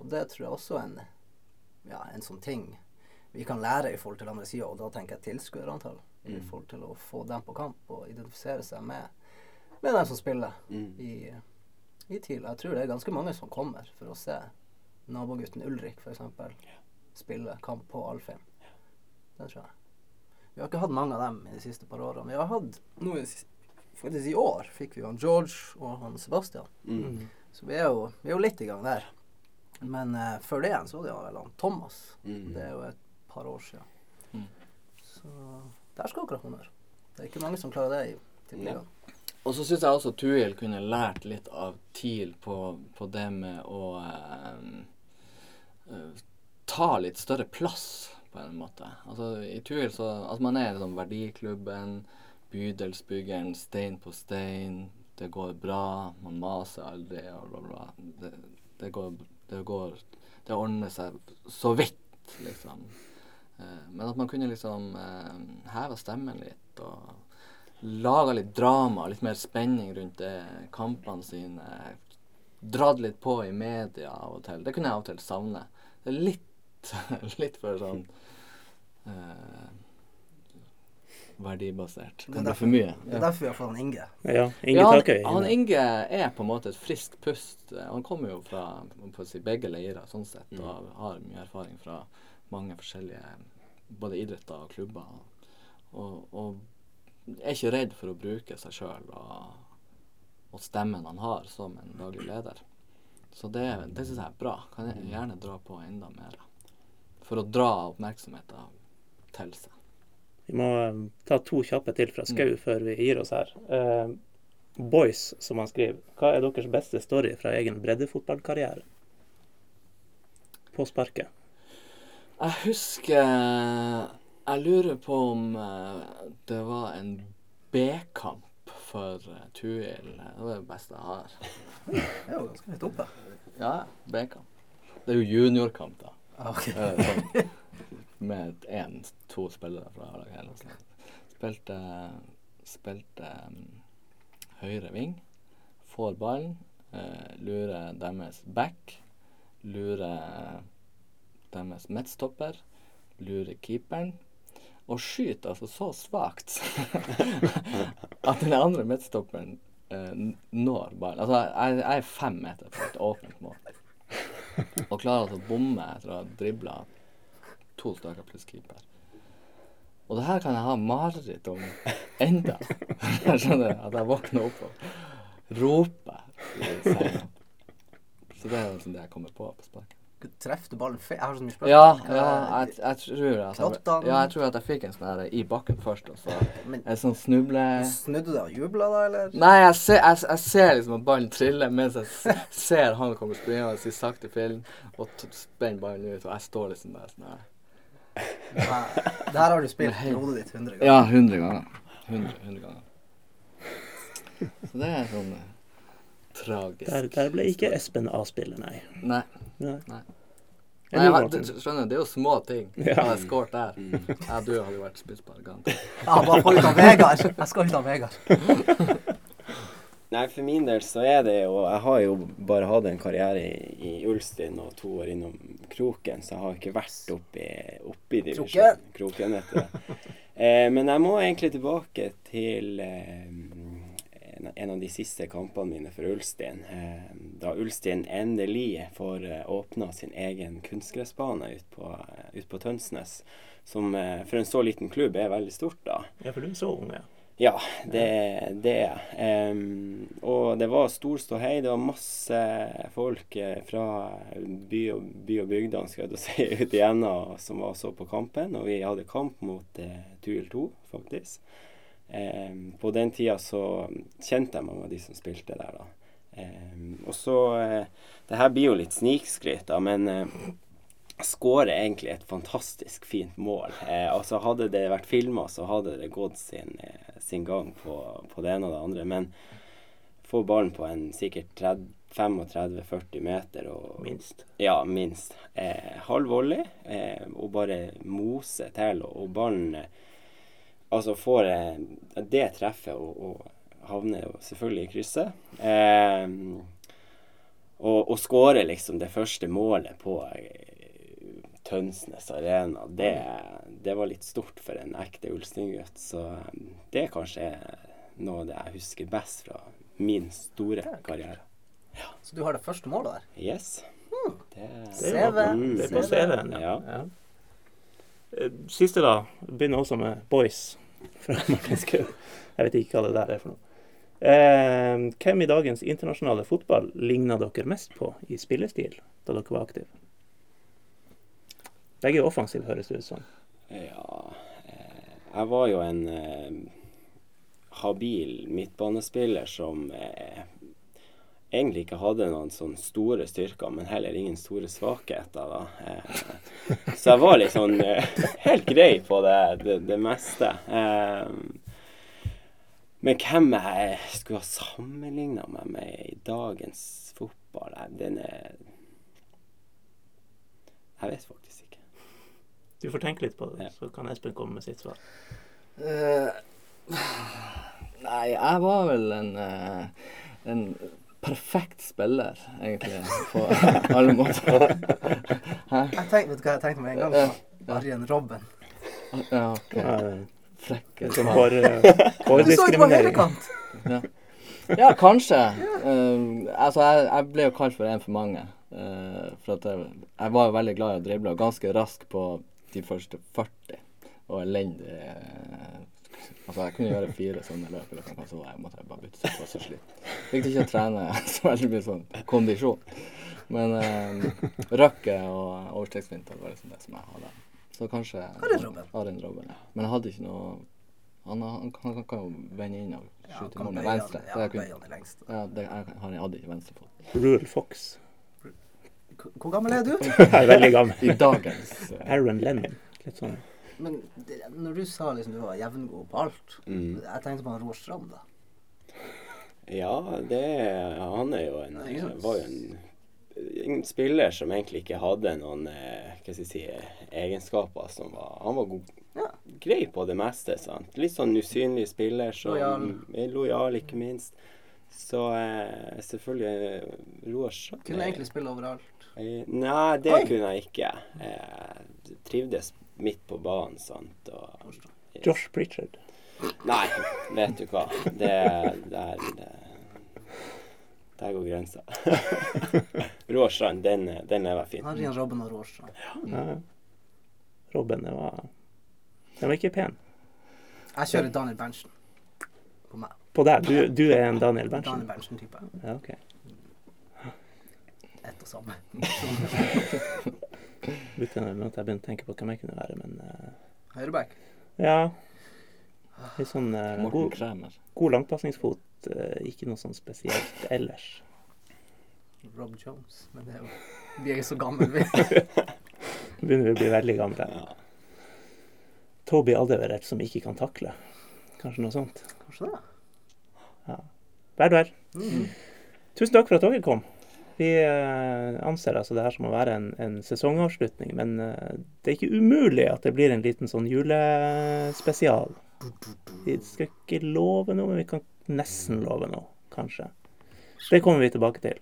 Og det tror jeg også er en, ja, en sånn ting vi kan lære i forhold til andre sider, og da tenker jeg tilskuerantall. I Mm. forhold til å få dem på kamp og identifisere seg med, med dem som spiller Mm. i, i TIL. Jeg tror det er ganske mange som kommer for å se nabogutten Ulrik f.eks. spille kamp på Alfheim. Det tror jeg. Vi har ikke hatt mange av dem i de siste par årene. Vi har hatt nå Faktisk i år fikk vi han George og han Sebastian. Mm. Så vi er jo, vi er jo litt i gang der. Men uh, før det igjen så var det vel han Thomas. Mm. Det er jo et par år siden. Mm. Så der skal dere ha honnør. Det er ikke mange som klarer det i Tippeligaen. Og så syns jeg også Tuil kunne lært litt av TIL på, på det med å uh, uh, ta litt større plass, på en måte. Altså I Tuil så Altså man er liksom verdiklubben, bydelsbyggeren, stein på stein. Det går bra, man maser aldri og bla, bla. Det, det går Det går Det ordner seg så vidt, liksom. Eh, men at man kunne liksom eh, stemmen litt og laga litt drama, litt mer spenning rundt det, kampene sine. Dratt litt på i media av og til. Det kunne jeg av og til savne. Det er litt, *laughs* litt for sånn eh, verdibasert. Det er derfor- for mye. Det er derfor vi har fått han Inge. Ja, Inge Ja, han, Takøy. han Inge er på en måte et friskt pust. Han kommer jo fra på å si, begge leirer sånn sett, og har mye erfaring fra mange forskjellige både idretter og klubber. Og, og er ikke redd for å bruke seg sjøl og, og stemmen han har som en daglig leder. Så det, det syns jeg er bra. Kan jeg gjerne dra på enda mer. For å dra oppmerksomheten til seg. Vi må eh, ta to kjappe til fra Skau før vi gir oss her. Uh, Boys, som han skriver. Hva er deres beste story fra egen breddefotballkarriere? På sparket. Jeg husker Jeg lurer på om eh, det var en B-kamp for uh, Tuil. Det var det beste jeg har. *laughs* Det er jo ganske høyt oppe. Ja, B-kamp. Det er jo juniorkamp, da. Okay. ok. Eh, sånn, *laughs* med én, to spillere fra A-laget. Spilte, spilte um, høyre ving. Får ballen. Uh, lurer deres back. Lurer deres midtstopper. Lurer keeperen. Og skyter altså så svakt *laughs* at den andre midtstopperen eh, når ballen. Altså, jeg, jeg er fem meter fra et åpent mål. Og klarer altså å bomme etter å ha dribla to stykker pluss keeper. Og det her kan jeg ha mareritt om enda. *laughs* Jeg skjønner at jeg våkner opp og roper i senga. Så det er liksom det jeg kommer på på sparket. Treffer du ballen feil? Jeg har så mye spørsmål. Ja, ja jeg, jeg tror at jeg, ja, jeg tror at jeg fikk en sånn i bakken først, og så en sånn snuble... snudde du deg og jubla da, eller? Nei, jeg ser, jeg, jeg ser liksom at ballen triller mens jeg ser han komme springende i sakte film og spenner ballen ut, og jeg står liksom der sånn her. Det her har du spilt i hodet ditt hundre ganger. Ja, 100 ganger. 100, 100 ganger. Så det er sånn eh, tragisk. Der, der ble ikke Espen A-spiller, nei. Nei. nei. Nei. Nei, du, jeg, det- skjønner du, det er jo små ting. Ja. Hadde jeg skåret der Ja, du hadde jo vært garantert. Ja, bare få ut av Vegard. Jeg skal ut av Vegard. Nei, for min del så er det jo Jeg har jo bare hatt en karriere i, i Ulstein og to år innom Kroken, så jeg har ikke vært oppi, oppi divisjonen. Kroken. heter det. *laughs* Eh, men jeg må egentlig tilbake til eh, en, en av de siste kampene mine for Ulstein. Eh, da Ulstein endelig får eh, åpna sin egen kunstgressbane ut på, ut på Tønsnes. Som eh, for en så liten klubb er veldig stort, da. Ja, for du er så ung, ja. Ja, det, er Um, Og det var stor ståhei. Det var masse folk eh, fra by og, by og bygdene skal jeg *laughs* si, ute igjennom som var så på kampen. Og vi hadde kamp mot eh, Tuil 2, faktisk. Um, på den tida så kjente jeg mange av de som spilte der, da. Um, og så eh, Det her blir jo litt snikskryt, da, men eh, skårer egentlig et fantastisk fint mål. Eh, altså Hadde det vært filma, så hadde det gått sin, eh, sin gang på, på det ene og det andre. Men får ballen på en sikkert 35-40 meter. Og, Minst. Ja, minst. Eh, halv volley, eh, og bare mose til. Og, og ballen eh, Altså får eh, det treffet og, og havner jo selvfølgelig i krysset. Eh, og, og skårer liksom det første målet på Tønsnes Arena, det, det var litt stort for en ekte Ulsting-gutt. Så det det er kanskje noe av det jeg husker best fra min store karriere. Så du har det første målet der? Yes. Det, Det er, CV. det er på CV-en, ja. Ja. ja. Eh, Siste, da. Begynner også med Boys *laughs* fra Martin Skau. Jeg vet ikke hva det der er for noe. Eh, hvem i dagens internasjonale fotball ligna dere mest på i spillestil da dere var aktive? Begge er offensive, høres det ut som. Ja eh, Jeg var jo en eh, habil midtbanespiller som eh, egentlig ikke hadde noen sånne store styrker, men heller ingen store svakheter. da. Eh, så jeg var litt sånn eh, helt grei på det, det, det meste. Eh, men hvem jeg skulle ha sammenligna meg med i dagens fotball, den er Jeg vet faktisk. Du får tenke litt på det, Ja. så kan Espen komme med sitt svar. Uh, nei, jeg var vel en, uh, en perfekt spiller, egentlig, på *laughs* alle måter. Jeg tenkte, vet du hva jeg tenkte med en gang? Arjen Robben. Ja, ok. Frekk. Som *laughs* Du så jo på hårdiskriminering. kant Ja, kanskje. Uh, altså, jeg, jeg ble jo kalt for en for mange. Uh, for at jeg, jeg var jo veldig glad i å drible, og ganske rask på de første 40. Og elendig eh, Altså, jeg kunne gjøre fire sånne løp, eller hva så jeg måtte jeg bare bytte, seg på så slitt. Fikk ikke å trene *laughs* så veldig mye sånn kondisjon. Men eh, røkke og overstegsvinter var liksom det som jeg hadde. Så kanskje Arin Robben. Men jeg hadde ikke noe Han, han, han, han kan jo vende inn og skyte ja, mål med venstre. Ja, det jeg kunne- han ja, det, jeg, har- jeg hadde ikke venstrefot. Rural Fox. Hvor- gammel er du? *laughs* Jeg er veldig gammel. I dagens eh, Aaron Lennon. Litt sånn Men det, når du sa liksom du var jevngod på alt, Mm. jeg tenkte på han Roar Strand, da. Ja, det Han er jo en, var jo en, en spiller som egentlig ikke hadde noen eh, hva skal jeg si, egenskaper som var Han var god, Ja. grei på det meste. sant? Litt sånn usynlig spiller som Lojal. er lojal, ikke minst. Så eh, selvfølgelig eh, Roar Strand Kunne egentlig spille overalt. Eh, Nei, det Oi. kunne jeg ikke. Jeg trivdes midt på banen, sant. Og, Josh Pritchard. Nei, vet du hva. Det Der, det, der går grensa. *laughs* Råstrand, den, den er fin. Arjen Robben og Roar Ja. Ja. Robben det var Den var ikke pen. Jeg kjører Daniel Berntsen på meg. På deg. Du, du er en Daniel Berntsen? Daniel Berntsen. Berntsen-type. Ja, ok. Ett og samme. *laughs* Begynte med at jeg begynte å tenke på hvem jeg kunne være, men uh... Høyreback. ja. Litt sånn uh, god, god langpasningsfot. Uh, ikke noe sånn spesielt ellers. Rob Jones. Men det er jo Vi er jo så gamle, vi. *laughs* Begynner vi å bli veldig gamle. Toby Aldeverett som ikke kan takle. Kanskje noe sånt. Kanskje det. Vær du her. Mm. Tusen takk for at dere kom. Vi eh, anser altså det her som å være en, en sesongavslutning, men eh, det er ikke umulig at det blir en liten sånn julespesial. Vi skal ikke love noe, men vi kan nesten love noe, kanskje. Det kommer vi tilbake til.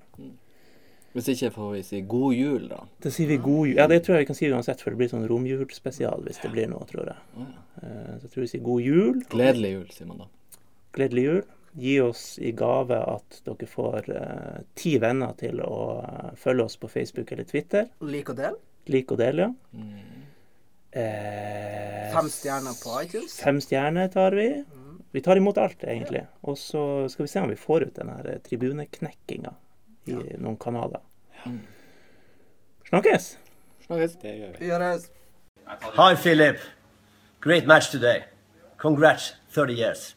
Hvis ikke får vi si god jul, da. Da sier vi god jul. Ja, det tror jeg vi kan si uansett, for det blir sånn romjulspesial hvis det blir noe, tror jeg. Eh, Så jeg tror vi sier god jul. Gledelig jul, sier man da. Gledelig jul. Gi oss i gave at dere får eh, ti venner til å eh, følge oss på Facebook eller Twitter. Lik og del. Lik og del, ja. Mm. Eh, Fem stjerner på iTunes. Fem stjerner tar vi. Vi tar imot alt, egentlig. Og så skal vi se om vi får ut den her eh, tribuneknekkinga i noen kanaler. Snakkes! Snakkes. Det gjør vi. Gjøres. Hi, Philip. Great match today. Congrats, 30 years.